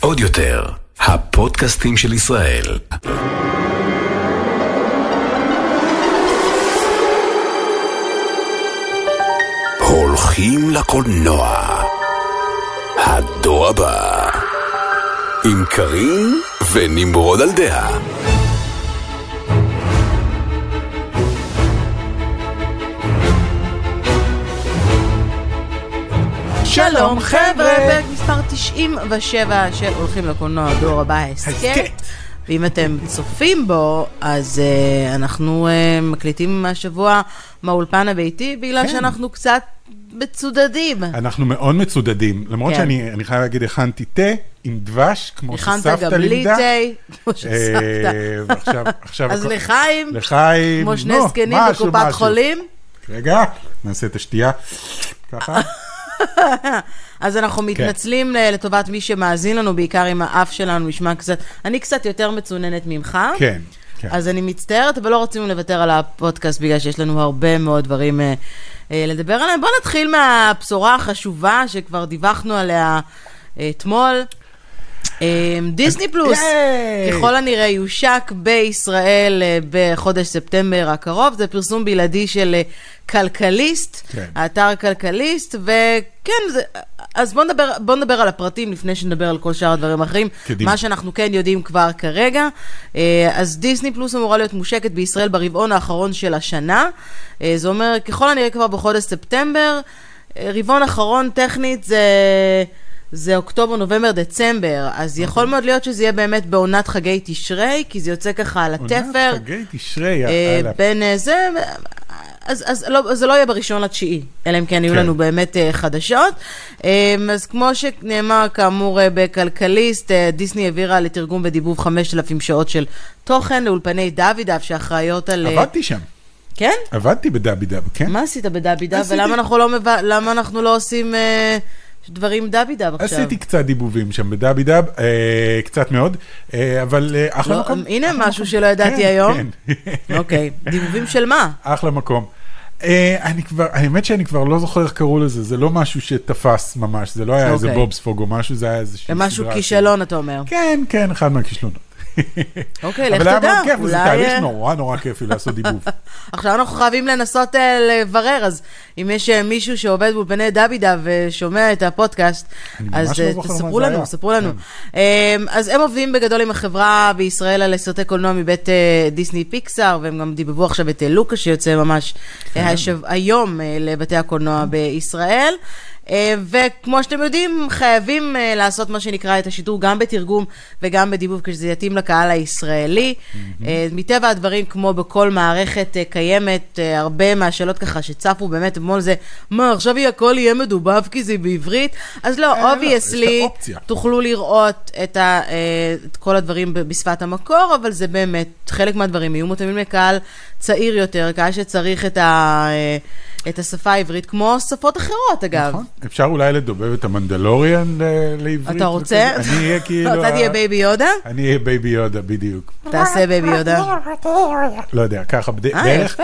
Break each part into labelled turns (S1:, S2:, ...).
S1: עוד יותר, הפודקאסטים של ישראל. הולכים לקולנוע. הדור הבא. עם קארין ונמרוד על דעה.
S2: שלום חבר'ה, פרק מספר 97 של הולכים לקולנוע דור הבא הסכת.
S3: הסכת.
S2: ואם אתם צופים בו, אז uh, אנחנו uh, מקליטים השבוע מהאולפן הביתי, בגלל
S3: כן.
S2: שאנחנו קצת מצודדים.
S3: אנחנו מאוד מצודדים, למרות
S2: כן.
S3: שאני אני חייב להגיד, הכנתי תה עם דבש, כמו
S2: הכנת
S3: שסבתא
S2: גם לי
S3: לימדה.
S2: תה, כמו
S3: אה,
S2: שסבתא.
S3: עכשיו...
S2: אז לחיים,
S3: לחיים.
S2: כמו שני זקנים בקופת. חולים.
S3: רגע, נעשה את השתייה. ככה.
S2: אז אנחנו מתנצלים ל- לטובת מי שמאזין לנו, בעיקר אם האף שלנו נשמע קצת, אני קצת יותר מצוננת ממך.
S3: כן, כן.
S2: אז אני מצטערת, אבל לא רצינו לוותר על הפודקאסט בגלל שיש לנו הרבה מאוד דברים אה, אה, לדבר עליהם. בואו נתחיל מהבשורה החשובה שכבר דיווחנו עליה אה, אתמול. אה, דיסני פלוס! ככל הנראה יושק בישראל אה, בחודש ספטמבר הקרוב, זה פרסום בלעדי של אה, כלכליסט,
S3: כן.
S2: האתר כלכליסט, וכן, זה, אז בואו נדבר, בוא נדבר על הפרטים לפני שנדבר על כל שאר הדברים האחרים.
S3: קדימה.
S2: מה שאנחנו כן יודעים כבר כרגע. אה, אז דיסני פלוס אמורה להיות מושקת בישראל ברבעון האחרון של השנה. אה, זה אומר, ככל הנראה כבר בחודש ספטמבר. אה, רבעון אחרון טכנית זה... זה אוקטובר, נובמבר, דצמבר, אז יכול מאוד להיות שזה יהיה באמת בעונת חגי תשרי, כי זה יוצא ככה על התפר.
S3: עונת חגי תשרי,
S2: אה,
S3: יאללה.
S2: בין אה, זה, אז, אז לא, זה לא יהיה בראשון לתשיעי, אלא אם כן יהיו
S3: כן.
S2: לנו באמת אה, חדשות. אה, אז כמו שנאמר, כאמור, אה, בכלכליסט, אה, דיסני העבירה לתרגום ודיבוב 5,000 שעות של תוכן לאולפני דוידב, שאחראיות על... אה,
S3: עבדתי שם.
S2: כן?
S3: עבדתי בדאבי דאב, כן?
S2: מה עשית בדוידב,
S3: עשיתי-
S2: ולמה אנחנו לא, מב... אנחנו לא עושים אה, דברים דוידב עכשיו?
S3: עשיתי קצת דיבובים שם בדאבי דאב, אה, קצת מאוד, אה, אבל אה, אחלה
S2: לא,
S3: מקום.
S2: הנה
S3: אחלה
S2: משהו
S3: מקום.
S2: שלא ידעתי
S3: כן,
S2: היום.
S3: כן.
S2: אוקיי, דיבובים של מה?
S3: אחלה מקום. אה, אני כבר, האמת שאני כבר לא זוכר איך קראו לזה, זה לא משהו שתפס ממש, זה לא היה איזה
S2: אוקיי.
S3: בובספוג או משהו, זה היה איזושהי
S2: זה
S3: סדרה.
S2: משהו
S3: של-
S2: כישלון, אתה אומר.
S3: כן, כן, אחד מהכישלונות.
S2: אוקיי, לך
S3: אבל היה
S2: תדע,
S3: מאוד כיף,
S2: אולי,
S3: תהליך
S2: אה,
S3: נורא נורא כיפי לעשות דיבוב.
S2: עכשיו אנחנו חייבים לנסות אה, לברר, אז אם יש אה, מישהו שעובד באולפני דוידה ושומע את הפודקאסט, אז
S3: לא
S2: תספרו
S3: זה
S2: לנו. ספרו לנו.
S3: כן.
S2: אה, אז הם עובדים בגדול עם החברה בישראל על סרטי קולנוע מבית דיסני פיקסאר, והם גם דיבבו עכשיו את לוקה שיוצא ממש
S3: כן.
S2: היום לבתי הקולנוע בישראל. אה, וכמו שאתם יודעים, חייבים אה, לעשות מה שנקרא את השידור גם בתרגום וגם בדיבוב, כשזה יתאים לקהל הישראלי. אה, מטבע הדברים, כמו בכל מערכת קיימת, הרבה מהשאלות ככה שצפו באמת אתמול זה, מה, עכשיו יהיה- הכל יהיה מדובב כי זה בעברית? אז לא,
S3: לא, obviously.
S2: תוכלו לראות את, ה, את כל הדברים בשפת המקור, אבל זה באמת, חלק מהדברים יהיו מותאמים לקהל צעיר יותר, קהל שצריך את, ה, את השפה העברית, כמו שפות אחרות אגב.
S3: נכון. אפשר אולי לדובב את המנדלוריאן ל- לעברית.
S2: אתה רוצה?
S3: אני אהיה כאילו...
S2: אתה תהיה Baby Yoda?
S3: אני אהיה Baby Yoda, בדיוק.
S2: תעשה Baby Yoda.
S3: לא יודע, ככה בד-
S2: אה. יפה.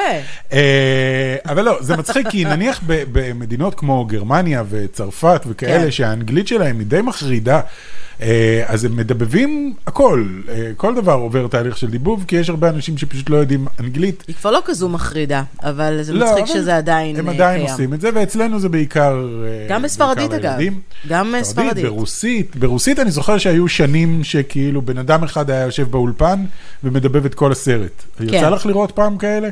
S3: אה, אבל לא, זה מצחיק, כי נניח במדינות כמו גרמניה וצרפת וכאלה,
S2: כן.
S3: שהאנגלית שלהם היא די מחרידה, אה, אז הם מדבבים הכל, אה, כל דבר עובר תהליך של דיבוב, כי יש הרבה אנשים שפשוט לא יודעים אנגלית.
S2: היא כבר לא כזו מחרידה, אבל זה
S3: לא,
S2: מצחיק
S3: אבל
S2: שזה עדיין
S3: הם
S2: אה,
S3: עדיין
S2: קיים.
S3: עושים את זה, ואצלנו זה בעיקר... אה,
S2: גם בספרדית אגב.
S3: לילדים.
S2: גם אה, ספרדית.
S3: ברוסית, ברוסית אני זוכר שהיו שנים שכאילו בן אדם אחד היה יושב באולפן ומדבב את כל הסרט.
S2: כן.
S3: יצא לך לראות פעם כאלה?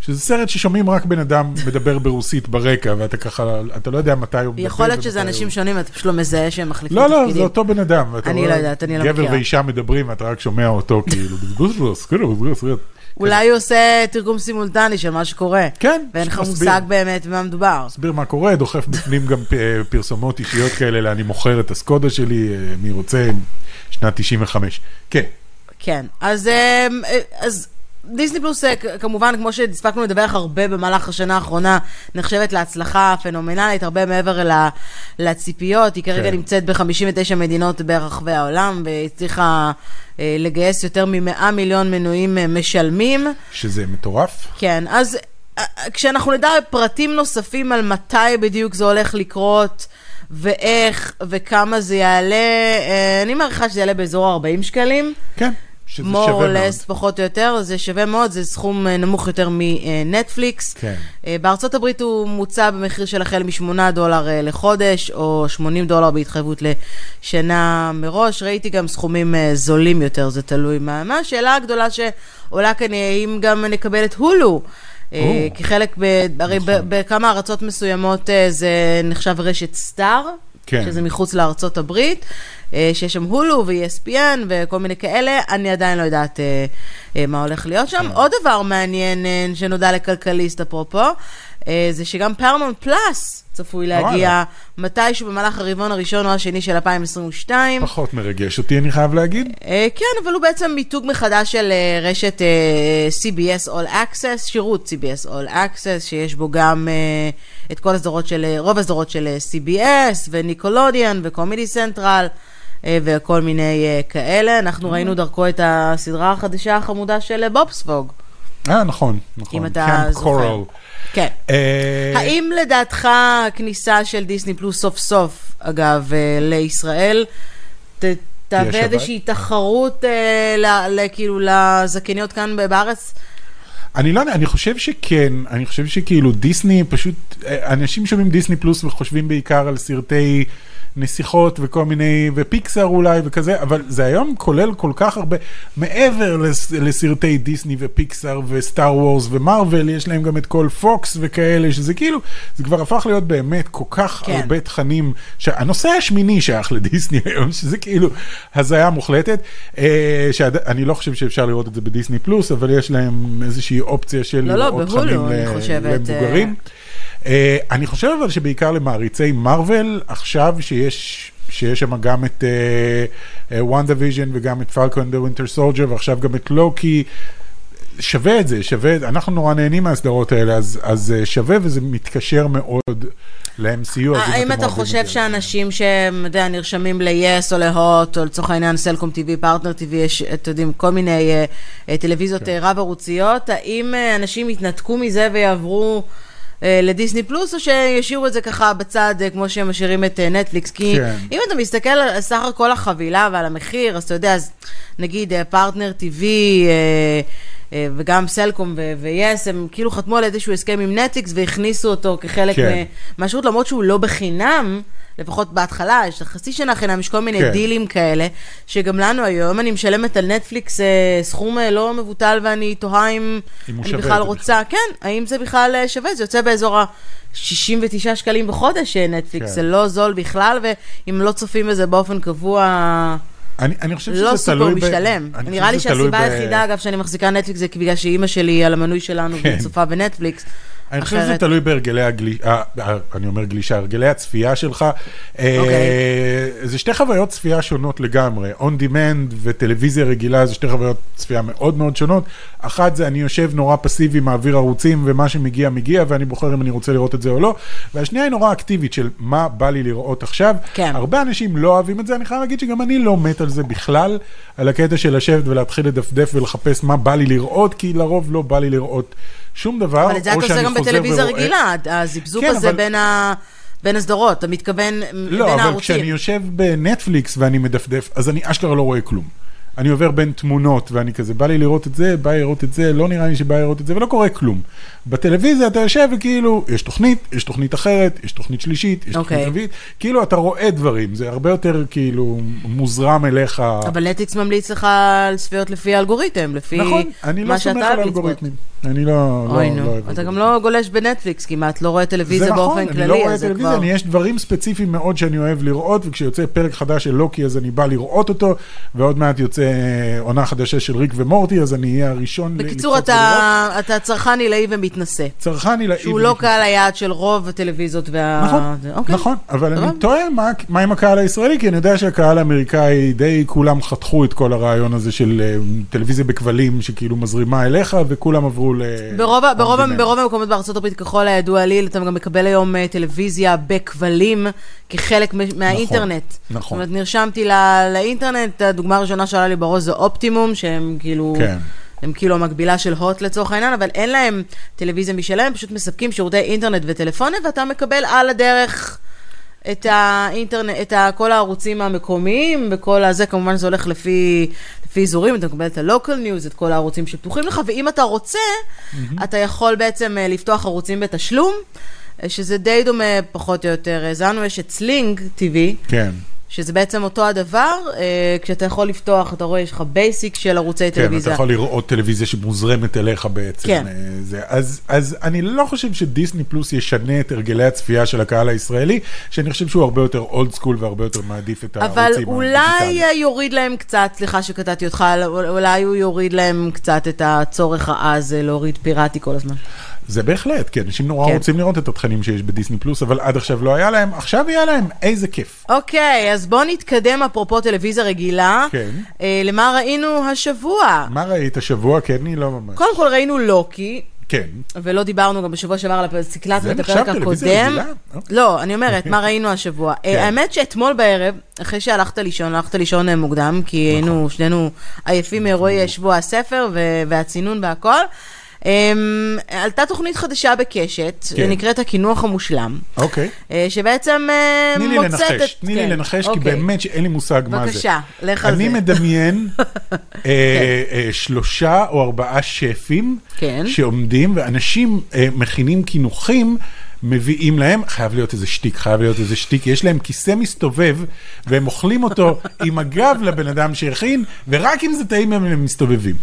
S3: שזה סרט ששומעים רק בן אדם מדבר ברוסית ברקע, ואתה ככה, אתה לא יודע מתי הוא מדבר.
S2: יכול להיות שזה
S3: הוא-
S2: אנשים שונים, אתה פשוט לא מזהה שהם מחליפים
S3: לא, לא,
S2: תפקידים.
S3: זה אותו בן אדם.
S2: אני
S3: רואה
S2: לא יודעת, אני לא
S3: גבר
S2: מכירה.
S3: ואישה מדברים, ואתה רק שומע אותו כאילו.
S2: אולי הוא עושה תרגום סימולטני של מה שקורה.
S3: כן,
S2: ואין לך. מושג באמת במה מדובר.
S3: מסביר מה קורה, דוחף בפנים גם אה, פרסומות אישיות כאלה, לאני מוכר את הסקודה שלי, אה, מי רוצה, שנת 95. כן,
S2: כן, אז, אה, אז דיסני פלוס, אה, כמובן, כמו שהספקנו לדווח הרבה במהלך השנה האחרונה, נחשבת להצלחה פנומנלית, הרבה מעבר לציפיות. היא כרגע
S3: כן.
S2: נמצאת ב-59 מדינות ברחבי העולם, והצליחה אה, לגייס יותר מ-100 מיליון מנויים אה, משלמים.
S3: שזה מטורף.
S2: כן, אז אה, כשאנחנו נדע פרטים נוספים על מתי בדיוק זה הולך לקרות, ואיך וכמה זה יעלה, אני מעריכה שזה יעלה באזור ה-40 שקלים.
S3: כן, שזה
S2: more
S3: שווה
S2: or
S3: מאוד.
S2: less, פחות או יותר, זה שווה מאוד, זה סכום אה, נמוך יותר מנטפליקס.
S3: כן.
S2: אה, בארצות הברית הוא מוצע במחיר של החל מ-8 דולר אה, לחודש, או 80 דולר בהתחייבות לשנה מראש. ראיתי גם סכומים זולים יותר, זה תלוי מה. מה השאלה הגדולה שעולה כאן האם גם נקבל את הולו.
S3: או.
S2: כחלק, ב, הרי ב-
S3: נכון.
S2: בכמה ארצות מסוימות זה נחשב רשת סטאר,
S3: כן.
S2: שזה מחוץ לארצות הברית, אה, שיש שם הולו ו-ESPN וכל מיני כאלה, אני עדיין לא יודעת אה, אה, מה הולך להיות שם. עוד דבר מעניין שנודע לכלכליסט אפרופו, זה שגם פרמונט פלאס צפוי להגיע. מתישהו במהלך הרבעון הראשון או השני של 2022.
S3: פחות מרגש אותי, אני חייב להגיד.
S2: אה, כן, אבל הוא בעצם מיתוג מחדש של אה, רשת אה, CBS All Access, שירות CBS All Access, שיש בו גם אה, את כל הסדרות של, אה, רוב הסדרות של אה, CBS וניקלודיאון וקומידי סנטרל. אה, וכל מיני אה, כאלה. אנחנו ראינו דרכו את הסדרה החדשה החמודה של אה, בובספוג.
S3: אה, נכון, נכון.
S2: אם אתה זוכר. כן.
S3: אה,
S2: האם לדעתך הכניסה של דיסני פלוס סוף סוף, אגב, אה, לישראל, תהווה? איזושהי תחרות אה, כאילו לזכייניות כאן בארץ?
S3: אני לא יודע, אני חושב שכן, אני חושב שכאילו דיסני פשוט, אנשים שומעים דיסני פלוס וחושבים בעיקר על סרטי נסיכות וכל מיני, ופיקסאר אולי וכזה, אבל זה היום כולל כל כך הרבה, מעבר לס, לסרטי דיסני ופיקסאר וסטאר וורס ומרוויל, יש להם גם את כל פוקס וכאלה, שזה כאילו, זה כבר הפך להיות באמת כל כך
S2: כן.
S3: הרבה תכנים, שהנושא השמיני שייך לדיסני היום, שזה כאילו הזיה מוחלטת, אה, שאני לא חושב שאפשר לראות את זה בדיסני פלוס, אבל יש להם איזושהי אופציה של
S2: לא, לא,
S3: לראות
S2: בהולו,
S3: תכנים
S2: אני
S3: ל-
S2: חושבת,
S3: למבוגרים. אה, אני חושב אבל שבעיקר למעריצי מארוול, עכשיו שיש... שיש שם גם את WandaVision וגם את Falcon the Winter Soldier ועכשיו גם את לוקי. שווה את זה, שווה. אנחנו נורא נהנים מהסדרות האלה, אז, אז אה, שווה וזה מתקשר מאוד ל-MCU.
S2: האם אתה חושב
S3: את זה,
S2: שאנשים שהם, אתה יודע, נרשמים ל-yes או להוט, או לצורך העניין סלקום TV, פרטנר TV, יש, אתם יודעים, כל מיני אה, טלוויזיות
S3: כן.
S2: רב-ערוציות, האם אה, אנשים יתנתקו מזה ויעברו... אה, לדיסני פלוס, או שישאירו את זה ככה בצד, אה, כמו שהם משאירים את אה, נטפליקס? כי
S3: כן.
S2: אם אתה מסתכל על סך הכל החבילה ועל המחיר, אז אתה יודע, אז נגיד פרטנר TV, וגם סלקום ו-yes, הם כאילו חתמו על איזשהו הסכם עם נטפליקס והכניסו אותו כחלק
S3: כן.
S2: מהשירות, למרות שהוא לא בחינם, לפחות בהתחלה, יש חצי שנה חינם, יש כל מיני
S3: כן.
S2: דילים כאלה, שגם לנו היום, אני משלמת על נטפליקס אה, סכום אה, לא מבוטל, ואני תוהה אם
S3: אם
S2: אני בכלל רוצה, כן, האם זה בכלל אה, שווה, זה יוצא באזור ה-69 שקלים בחודש אה, נטפליקס,
S3: כן.
S2: זה לא זול בכלל, ואם לא צופים בזה באופן קבוע...
S3: אני, אני חושב שזה
S2: לא
S3: תלוי
S2: סופר
S3: ב-
S2: משתלם.
S3: אני
S2: נראה לי
S3: שזה תלוי
S2: שהסיבה
S3: ב-
S2: היחידה, אגב, שאני מחזיקה נטפליקס זה בגלל שאימא שלי על המנוי שלנו
S3: כן.
S2: והיא צופה בנטפליקס.
S3: אני חושב שזה תלוי בהרגלי הגלישה, אני אומר גלישה, הרגלי הצפייה שלך. אה,
S2: אוקיי.
S3: זה שתי חוויות צפייה שונות לגמרי. On demand וטלוויזיה רגילה זה שתי חוויות צפייה מאוד מאוד שונות. אחת זה אני יושב נורא פסיבי, מעביר ערוצים, ומה שמגיע מגיע, ואני בוחר אם אני רוצה לראות את זה או לא. והשנייה היא נורא אקטיבית של מה בא לי לראות עכשיו.
S2: כן.
S3: הרבה אנשים לא אוהבים את זה, אני חייב להגיד שגם אני לא מת על זה בכלל, על הקטע של לשבת ולהתחיל לדפדף ולחפש מה בא לי לראות, כי לרוב לא בא לי לראות שום דבר.
S2: אבל את זה
S3: או
S2: אתה עושה
S3: שאני
S2: גם
S3: חוזר
S2: בטלוויזיה רגילה, הזיבזוב
S3: כן,
S2: הזה
S3: אבל-
S2: בין ה... בין הסדרות, אתה מתכוון
S3: לא,
S2: בין
S3: אבל
S2: הערוצים.
S3: כשאני יושב בנטפליקס ואני מדפדף, אז אני אשכרה לא רואה כלום. אני עובר בין תמונות ואני כזה, בא לי לראות את זה, בא לי לראות את זה, לא נראה לי שבא לי לראות את זה, ולא קורה כלום. בטלוויזיה אתה יושב וכאילו, יש תוכנית, יש תוכנית אחרת, יש תוכנית שלישית, יש
S2: אוקיי.
S3: תוכנית רביעית, כאילו אתה רואה דברים, זה הרבה יותר כאילו מוזרם אליך.
S2: אבל נטפליקס ממליץ לך על צפיות לפי האלגוריתם, לפי
S3: נכון, אני לא
S2: מה
S3: סומך
S2: שאתה
S3: על
S2: אוהב לצפות.
S3: האלגוריתמים. אני לא, לא,
S2: אוי
S3: לא
S2: נו,
S3: אוהב
S2: אתה. גם לא גולש בנטפליקס כמעט, לא רואה טלוויזיה
S3: זה נכון,
S2: באופן
S3: אני
S2: כללי,
S3: לא רואה
S2: זה
S3: טלוויזיה,
S2: כבר...
S3: אני, יש דברים ספציפיים מאוד שאני אוהב לראות, וכשיוצא פרק חדש של לוקי אז אני בא לראות אותו, ועוד מעט יוצא עונה חדשה של ריק ומורטי, אז אני אהיה הראשון
S2: בקיצור. אתה, אתה צרכן עילאי ומתנשא.
S3: צרכן עילאי.
S2: שהוא לא
S3: ומתנשא.
S2: קהל היעד של רוב הטלוויזיות וה...
S3: נכון,
S2: זה- אוקיי.
S3: נכון, אבל. אני תוהה מה, מה עם הקהל הישראלי, כי אני יודע שהקהל האמריקאי די כולם חתכו את כל הרעיון הזה של אה, טלוויזיה בכבלים שכאילו מזרימה אליך, וכולם עברו ל...
S2: ברוב, ה- ברוב,
S3: demand.
S2: ברוב המקומות בארצות הברית, ככל הידוע לי, אתה גם מקבל היום אה, טלוויזיה בכבלים כחלק מ- מהאינטרנט.
S3: נכון.
S2: זאת אומרת, נרשמתי ל- לאינטרנט, הדוגמה הראשונה שעלה לי בראש זה אופטימום, שהם כאילו...
S3: כן.
S2: הם כאילו המקבילה של הוט לצורך העניין, אבל אין להם טלוויזיה משלהם, פשוט מספקים שירותי אינטרנט וטלפונים, ואתה מקבל על הדרך את האינטרנט, את ה- כל הערוצים המקומיים, וכל הזה, כמובן זה הולך לפי, לפי אזורים, אתה מקבל את ה-local news, את כל הערוצים שפתוחים לך, ואם אתה רוצה, אתה יכול בעצם אה, לפתוח ערוצים בתשלום, אה, שזה די דומה פחות או יותר. אה, לנו יש את Sling TV,
S3: כן.
S2: שזה בעצם אותו הדבר, אה, כשאתה יכול לפתוח, אתה רואה, יש לך basic של ערוצי
S3: כן, אתה
S2: טלוויזיה.
S3: יכול לראות טלוויזיה שמוזרמת אליך בעצם.
S2: כן.
S3: אה, זה, אז, אז אני לא חושב שדיסני פלוס ישנה את הרגלי הצפייה של הקהל הישראלי, שאני חושב שהוא הרבה יותר old school והרבה יותר מעדיף את הערוצים
S2: אבל. אולי יוריד להם קצת, סליחה שקטעתי אותך, אולי הוא יוריד להם קצת את הצורך העז אה, להוריד פיראטי כל הזמן.
S3: זה בהחלט, כי אנשים נורא
S2: כן.
S3: רוצים לראות את התכנים שיש בדיסני פלוס, אבל עד עכשיו לא היה להם, עכשיו יהיה להם, איזה כיף.
S2: אוקיי, אז בואו נתקדם אפרופו טלוויזיה רגילה.
S3: כן.
S2: אה, למה ראינו השבוע?
S3: מה ראית השבוע? כן, אני לא ממש.
S2: קודם כל ראינו לוקי,
S3: כן.
S2: ולא דיברנו גם בשבוע שעבר על
S3: זה
S2: את הפרק הקודם.
S3: רגילה?
S2: לא, אני אומרת, מה ראינו השבוע. אה,
S3: כן.
S2: האמת שאתמול בערב, אחרי שהלכת לישון, הלכת לישון אה, מוקדם, כי
S3: נכון.
S2: היינו שנינו עייפים מאירועי שבוע הספר ו- והצינון והכל. אמ, עלתה תוכנית חדשה בקשת,
S3: כן.
S2: נקראת הקינוח המושלם,
S3: אוקיי.
S2: אה, שבעצם אה,
S3: תני לי
S2: מוצאת את...
S3: לנחש, תני לי
S2: כן,
S3: לנחש, כי
S2: אוקיי.
S3: באמת שאין לי מושג מה זה.
S2: בבקשה, לך על
S3: אני
S2: זה.
S3: מדמיין אה, אה, שלושה או ארבעה שפים
S2: כן.
S3: שעומדים, ואנשים מכינים קינוחים. מביאים להם, חייב להיות איזה שטיק, חייב להיות איזה שטיק, יש להם כיסא מסתובב, והם אוכלים אותו עם הגב לבן אדם שהכין, ורק אם זה טעים הם מסתובבים.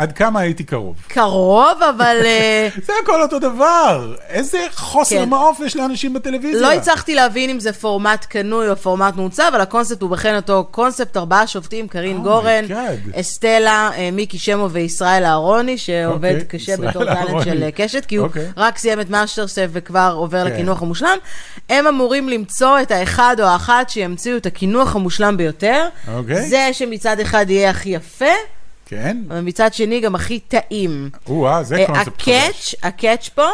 S3: עד כמה הייתי קרוב.
S2: קרוב, אבל אה,
S3: זה הכל אותו דבר. איזה חוסר
S2: כן.
S3: מעוף יש לאנשים בטלוויזיה.
S2: לא הצלחתי להבין אם זה פורמט קנוי או פורמט מוצע, אבל הקונספט הוא בכן אותו קונספט, ארבעה שופטים, קרין
S3: Oh
S2: גורן. אסטלה, אה, מיקי שמו וישראל אהרוני, שעובד
S3: אוקיי,
S2: קשה בתור
S3: talent.
S2: של אה, קשת, כי הוא
S3: אוקיי.
S2: רק סיים את מאסטרסף וכבר עובר
S3: כן.
S2: לקינוח המושלם. הם אמורים למצוא את האחד או האחת שימציאו את הקינוח המושלם ביותר.
S3: אוקיי.
S2: זה שמצד אחד יהיה הכי יפה,
S3: כן?
S2: אבל מצד שני גם הכי טעים.
S3: או-אה, זה
S2: אה,
S3: קונספט חדש.
S2: ה-catch, ה-catch פה,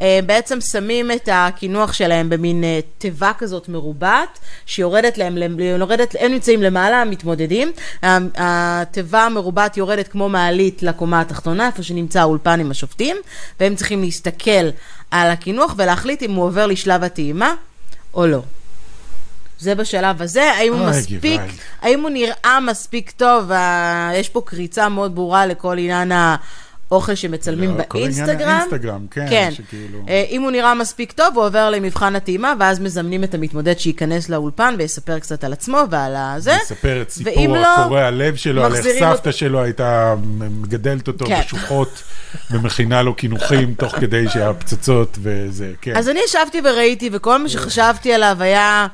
S2: אה, בעצם שמים את הקינוח שלהם במין אה, תיבה כזאת מרובעת, שיורדת להם, יורדת, הם נמצאים למעלה, המתמודדים, ה- התיבה המרובעת יורדת כמו מעלית לקומה התחתונה, איפה שנמצא האולפן עם השופטים, והם צריכים להסתכל על הקינוח ולהחליט אם הוא עובר לשלב הטעימה או לא. זה בשלב הזה, האם הוא מספיק. האם הוא נראה מספיק טוב, ה- יש פה קריצה מאוד ברורה לכל עניין האוכל שמצלמים
S3: לא, כל עניין
S2: באינסטגרם.
S3: האינסטגרם, כן,
S2: כן.
S3: שכאילו-
S2: אה, אם הוא נראה מספיק טוב, הוא עובר למבחן הטעימה, ואז מזמנים את המתמודד שייכנס לאולפן ויספר קצת על עצמו ועל הזה.
S3: מספר את סיפור
S2: לא,
S3: הקורע הלב שלו, על איך סבתא שלו הייתה מגדלת אותו
S2: כן.
S3: בשוחות ומכינה לו קינוחים תוך כדי שהפצצות וזה, כן.
S2: אז אני ישבתי וראיתי, וכל מה שחשבתי עליו היה,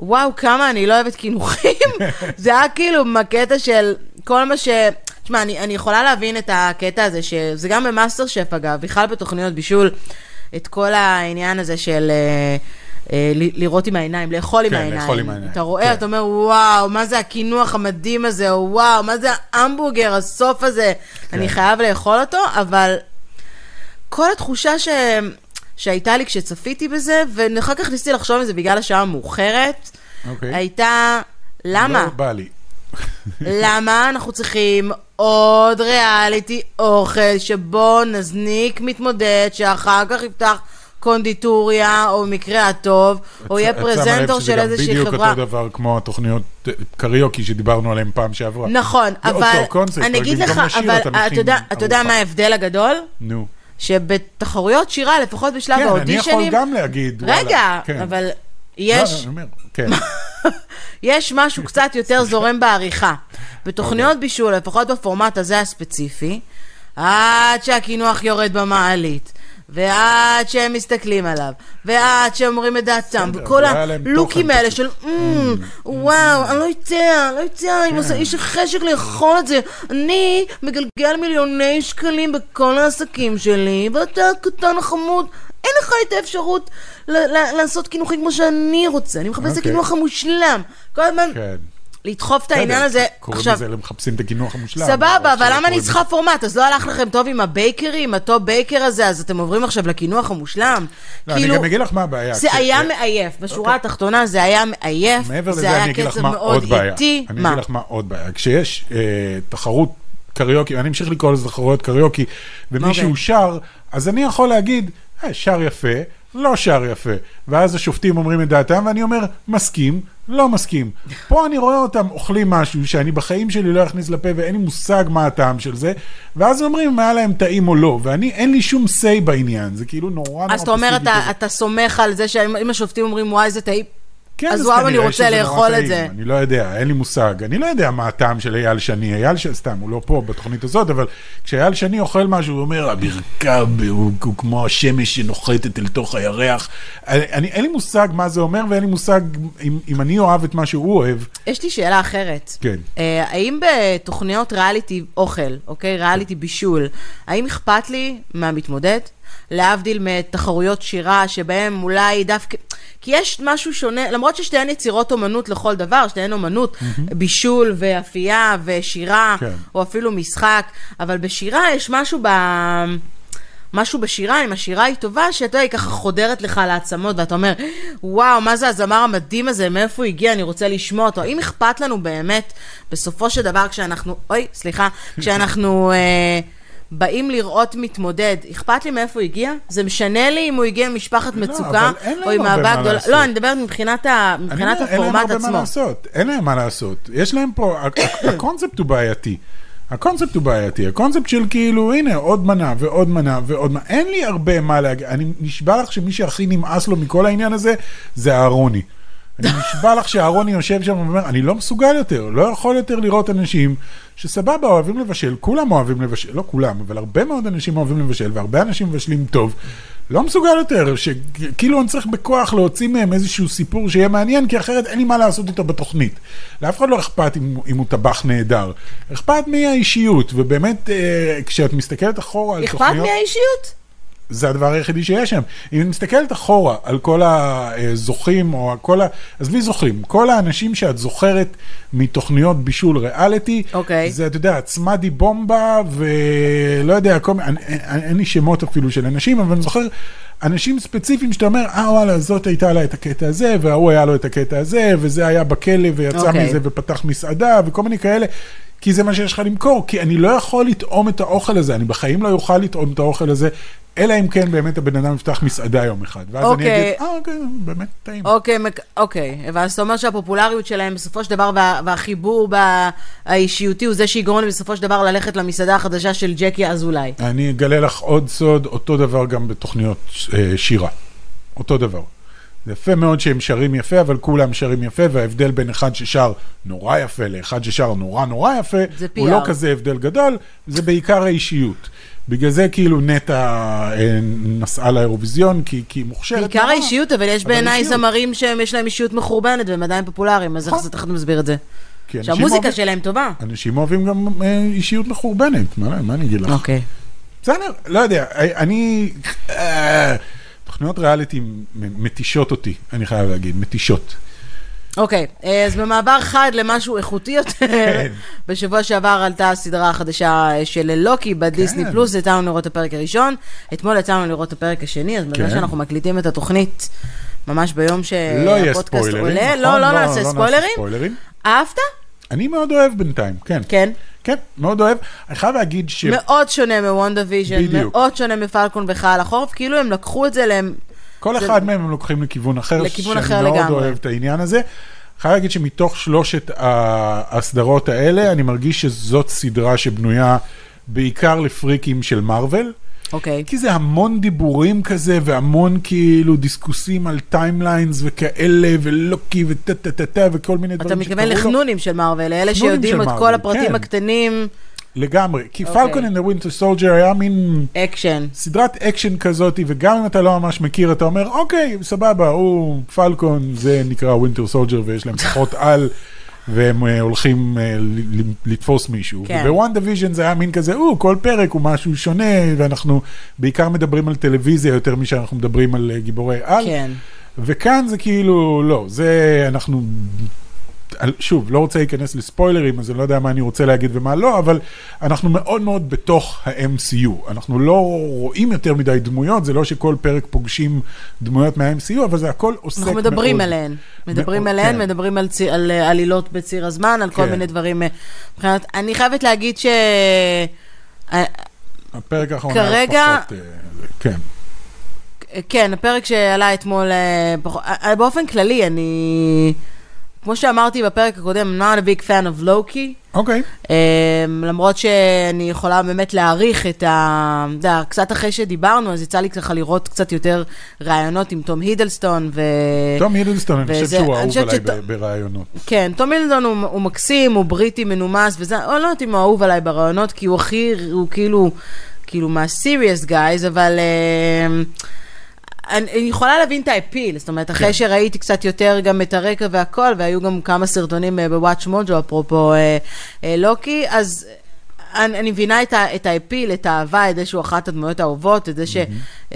S2: וואו, כמה אני לא אוהבת קינוחים. זה היה כאילו מהקטע של כל מה ש... תשמע, אני, אני יכולה להבין את הקטע הזה, שזה גם במאסטר שף אגב, בכלל בתוכניות בישול, את כל העניין הזה של... אה, אה, ל- לראות עם העיניים, לאכול עם
S3: כן,
S2: העיניים.
S3: לאכול עם העיניים,
S2: אתה רואה,
S3: כן.
S2: אתה אומר, וואו, מה זה הקינוח המדהים הזה, או וואו, מה זה ההמבורגר, הסוף הזה.
S3: כן.
S2: אני חייב לאכול אותו, אבל כל התחושה ש... שהייתה לי כשצפיתי בזה, ואחר כך ניסיתי לחשוב על זה בגלל השעה המאוחרת,
S3: אוקיי.
S2: הייתה, למה?
S3: לא בא לי.
S2: למה אנחנו צריכים עוד ריאליטי אוכל שבו נזניק מתמודד שאחר כך יפתח קונדיטוריה, או במקרה הטוב, או יהיה
S3: את שמה לב
S2: פרזנטור
S3: שזה
S2: של
S3: גם
S2: איזושהי
S3: בדיוק
S2: חברה.
S3: אותו דבר כמו התוכניות אה, קריוקי שדיברנו עליהן פעם שעברה.
S2: נכון,
S3: זה
S2: אבל
S3: אותו קונספט,
S2: אני אגיד לך, אבל
S3: אתה
S2: יודע-. מה ההבדל הגדול?
S3: נו.
S2: שבתחרויות שירה, לפחות בשלב
S3: כן, אני
S2: האודישנים...
S3: יכול גם להגיד, וואלה.
S2: רגע,
S3: כן.
S2: אבל
S3: לא,
S2: יש...
S3: אני אומר, כן.
S2: יש משהו קצת יותר זורם בעריכה. בתוכניות בישול, לפחות בפורמט הזה הספציפי, עד שהקינוח יורד במעלית, ועד שהם מסתכלים עליו, ועד שאומרים את דעתם, וכל הלוקים האלה. של "אמ, וואו, אני לא יודע, לא יודע, אם זה- יש לי חשק לאכול את זה. אני מגלגל מיליוני שקלים בכל העסקים שלי, ואתה קטן חמוד. אין לך את האפשרות לעשות קינוחים כמו שאני רוצה, אני מחפש את
S3: אוקיי.
S2: הקינוח המושלם. כל הזמן
S3: כן.
S2: לדחוף את העניין הזה.
S3: קוראים לזה למחפשים את הקינוח המושלם.
S2: סבבה, אבל למה אני צריכה פורמט? אז לא הלך לכם טוב עם הבייקרי, עם ה-Top Baker הזה, אז אתם עוברים עכשיו לקינוח המושלם?
S3: לא, אני גם אגיד לך מה הבעיה.
S2: זה היה מעייף, בשורה התחתונה זה היה מעייף,
S3: מעבר
S2: זה
S3: לזה,
S2: היה
S3: אני אגיד לך
S2: קצב
S3: מה
S2: מאוד
S3: עוד בעיה.
S2: איטי.
S3: אני? אגיד לך מה עוד בעיה. כשיש אה, תחרות קריוקי, אני אמשיך לקרוא לזה תחרויות קריוקי, ומישהו
S2: אוקיי.
S3: שר, אז אני יכול להגיד, אה, שר יפה, לא שר יפה. ואז השופטים אומרים את דעתם, ואני אומר, מסכים, לא מסכים. פה אני רואה אותם אוכלים משהו שאני בחיים שלי לא אכניס לפה ואין לי מושג מה הטעם של זה, ואז אומרים אם היה להם טעים או לא, ואני, אין לי שום say בעניין, זה כאילו נורא נורא
S2: אז אתה אומר, אתה. אתה סומך על זה שאם השופטים אומרים, וואי, זה טעים,
S3: כן,
S2: אז וואו, אני רוצה לאכול את. זה.
S3: אני לא יודע, אין לי מושג. אני לא יודע מה הטעם של אייל שני. אייל ש... סתם, הוא לא פה בתוכנית הזאת, אבל כשאייל שני אוכל משהו, הוא אומר, המרכב הוא, הוא כמו השמש שנוחתת אל תוך הירח. אני, אני, אין לי מושג מה זה אומר, ואין לי מושג אם, אם אני אוהב את מה שהוא אוהב.
S2: יש לי שאלה אחרת.
S3: כן.
S2: אה, האם בתוכניות ריאליטי אוכל, אוקיי? ריאליטי בישול, האם אכפת לי מהמתמודד? להבדיל מתחרויות שירה, שבהם אולי דווקא... כי יש משהו שונה, למרות ששתיהן יצירות אומנות לכל דבר, שתיהן אומנות, בישול ואפייה ושירה,
S3: כן.
S2: או אפילו משחק, אבל בשירה יש משהו ב... משהו בשירה, אם השירה היא טובה, שאתה יודע, היא ככה חודרת לך לעצמות, ואתה אומר, וואו, מה זה הזמר המדהים הזה, מאיפה הוא הגיע, אני רוצה לשמוע אותו. אם אכפת לנו באמת, בסופו של דבר, כשאנחנו, אוי, סליחה, כשאנחנו אה, באים לראות מתמודד, אכפת לי מאיפה הוא הגיע? זה משנה לי אם הוא הגיע ממשפחת מצוקה,
S3: אבל אין
S2: או עם אהבה
S3: מה
S2: גדולה. לא, אני מדברת מבחינת, ה,
S3: אני
S2: מבחינת
S3: אומר, אין להם
S2: הפורמט
S3: הרבה מה
S2: עצמו.
S3: לעשות. אין להם מה לעשות. יש להם פה, הקונספט הוא בעייתי. הקונספט הוא בעייתי, הקונספט של כאילו, הנה, עוד מנה ועוד מנה ועוד מנה. אין לי הרבה מה להגיד. אני נשבע לך שמי שהכי נמאס לו מכל העניין הזה, זה אהרוני. אני נשבע לך שאהרוני יושב שם ואומר, אני לא מסוגל יותר, לא יכול יותר לראות אנשים שסבבה, אוהבים לבשל, כולם אוהבים לבשל, לא כולם, אבל הרבה מאוד אנשים אוהבים לבשל, והרבה אנשים מבשלים טוב. לא מסוגל יותר, שכאילו אני צריך בכוח להוציא מהם איזשהו סיפור שיהיה מעניין, כי אחרת אין לי מה לעשות איתו בתוכנית. לאף אחד לא אכפת אם, אם הוא טבח נהדר. אכפת מי האישיות, ובאמת, אה, כשאת מסתכלת אחורה על
S2: אכפת
S3: תוכניות...
S2: מהאישיות?
S3: זה הדבר היחידי שיש שם. אם אני מסתכלת אחורה על כל הזוכים, או כל ה... עזבי זוכים, כל האנשים שאת זוכרת מתוכניות בישול ריאליטי,
S2: אוקיי.
S3: זה, אתה יודע, צמדי בומבה, ולא יודע, כל מיני, אין, לי שמות אפילו של אנשים, אבל אני זוכר אנשים ספציפיים שאתה אומר, אה וואלה, זאת הייתה לה את הקטע הזה, וההוא היה לו את הקטע הזה, וזה היה בכלא, ויצא
S2: אוקיי.
S3: מזה ופתח מסעדה, וכל מיני כאלה. כי זה מה שיש לך למכור, כי אני לא יכול לטעום את האוכל הזה, אני בחיים לא אוכל לטעום את האוכל הזה, אלא אם כן באמת הבן אדם יפתח מסעדה יום אחד. ואז אני
S2: אוקיי.
S3: אגיד, אה, אוקיי, באמת טעים.
S2: אוקיי, מק- אוקיי, ואז אתה אומר שהפופולריות שלהם בסופו של דבר וה, והחיבור בה- האישיותי הוא זה שיגרום לי בסופו של דבר ללכת למסעדה החדשה של ג'קי אזולאי.
S3: אני אגלה לך עוד סוד, אותו דבר גם בתוכניות אה, שירה. אותו דבר. זה יפה מאוד שהם שרים יפה, אבל כולם שרים יפה, וההבדל בין אחד ששר נורא יפה לאחד ששר נורא נורא יפה, הוא לא. כזה הבדל גדול, זה בעיקר האישיות. בגלל זה כאילו נטע אה, נסעה לאירוויזיון, כי היא מוכשרת.
S2: בעיקר. האישיות, אבל יש בעיניי. זמרים שיש להם אישיות מחורבנת והם עדיין פופולריים, אז איך
S3: נכון.
S2: זה תכף מסביר את זה? שהמוזיקה שלהם טובה.
S3: אנשים אוהבים גם אה, אישיות מחורבנת, מה, מה אני אגיד לך?
S2: אוקיי.
S3: בסדר, לא יודע, אני... תוכניות ריאליטי מתישות אותי, אני חייב להגיד, מתישות.
S2: אוקיי, אה, אז במעבר חד למשהו איכותי יותר,
S3: כן.
S2: בשבוע שעבר עלתה הסדרה החדשה אה, של לוקי בדיסני
S3: כן.
S2: פלוס, יצאנו לראות את הפרק הראשון, אתמול יצאנו לראות את הפרק השני, אז בגלל
S3: כן.
S2: שאנחנו מקליטים את התוכנית ממש ביום
S3: לא
S2: שהפודקאסט
S3: ספוילרים,
S2: עולה,
S3: נכון?
S2: לא, לא נעשה ספוילרים.
S3: ספוילרים.
S2: אהבת?
S3: אני מאוד אוהב בינתיים, כן.
S2: כן.
S3: כן, מאוד אוהב. אני חייב להגיד ש...
S2: מאוד שונה מ WandaVision,
S3: בדיוק.
S2: מאוד שונה מפלקון וחייל החורף, כאילו הם לקחו את זה להם...
S3: כל
S2: זה-
S3: אחד מהם הם לוקחים לכיוון אחר,
S2: לכיוון אחר
S3: שאני מאוד
S2: לגמרי.
S3: אוהב את העניין הזה. חייב להגיד שמתוך שלושת הסדרות האלה, אני מרגיש שזאת סדרה שבנויה בעיקר לפריקים של מארוול.
S2: אוקיי.
S3: כי זה המון דיבורים כזה, והמון כאילו דיסקוסים על timelines וכאלה, ולוקי וטה טה טה טה וכל מיני
S2: אתה
S3: דברים
S2: מתכוון
S3: שקרו לו.
S2: לחנונים של מארוול, אלה שיודעים את כל הפרטים
S3: כן.
S2: הקטנים,
S3: לגמרי. כי. Falcon the Winter Soldier היה מין
S2: אקשן.
S3: סדרת אקשן כזאת, וגם אם אתה לא ממש מכיר, אתה אומר, אוקיי, סבבה, הוא פלקון, זה נקרא Winter Soldier, ויש להם כוחות על. והם אה, הולכים אה, לתפוס מישהו.
S2: כן.
S3: וב-WandaVision זה היה מין כזה, או, כל פרק הוא משהו שונה, ואנחנו בעיקר מדברים על טלוויזיה יותר משאנחנו מדברים על אה, גיבורי על.
S2: כן.
S3: וכאן זה כאילו, לא, זה אנחנו, שוב, לא רוצה להיכנס לספוילרים, אז אני לא יודע מה אני רוצה להגיד ומה לא, אבל אנחנו מאוד מאוד בתוך ה-MCU. אנחנו לא רואים יותר מדי דמויות, זה לא שכל פרק פוגשים דמויות מה-MCU, אבל זה הכל עוסק מאוד.
S2: אנחנו מדברים עליהן. מדברים
S3: מאוד,
S2: עליהן,
S3: כן.
S2: מדברים על צי- על אה, עלילות בציר הזמן, על כל
S3: כן.
S2: מיני דברים. אה, מבחינת, אני חייבת להגיד ש... אה,
S3: הפרק האחרון
S2: כרגע-
S3: היה פחות, כן.
S2: כן, הפרק שעלה אתמול, באופן כללי, אני... כמו שאמרתי בפרק הקודם, I'm not a big fan of Loki.
S3: אוקיי.
S2: Um, למרות שאני יכולה באמת להעריך את ה... אתה יודע, קצת אחרי שדיברנו, אז יצא לי ככה לראות קצת יותר ראיונות עם תום הידלסטון, ו...
S3: תום הידלסטון, אני חושב
S2: וזה-
S3: שהוא אהוב עליי
S2: שת-
S3: ב- ברעיונות.
S2: כן, תום הידלסטון הוא, הוא מקסים, הוא בריטי מנומס, וזה, אני לא יודעת אם הוא אהוב עליי בראיונות, כי הוא הכי, הוא כאילו, כאילו מה-serious guys, אבל... Uh, אני אני יכולה להבין את האפיל, זאת אומרת, אחרי
S3: כן.
S2: שראיתי קצת יותר גם את הרקע והכל, והיו גם כמה סרטונים אה, בוואץ' מוג'ו, אפרופו אה, אה, לוקי, אז אני, אני מבינה את, ה, את האפיל, את האהבה, את זה שהוא אחת הדמויות האהובות, את זה, ש,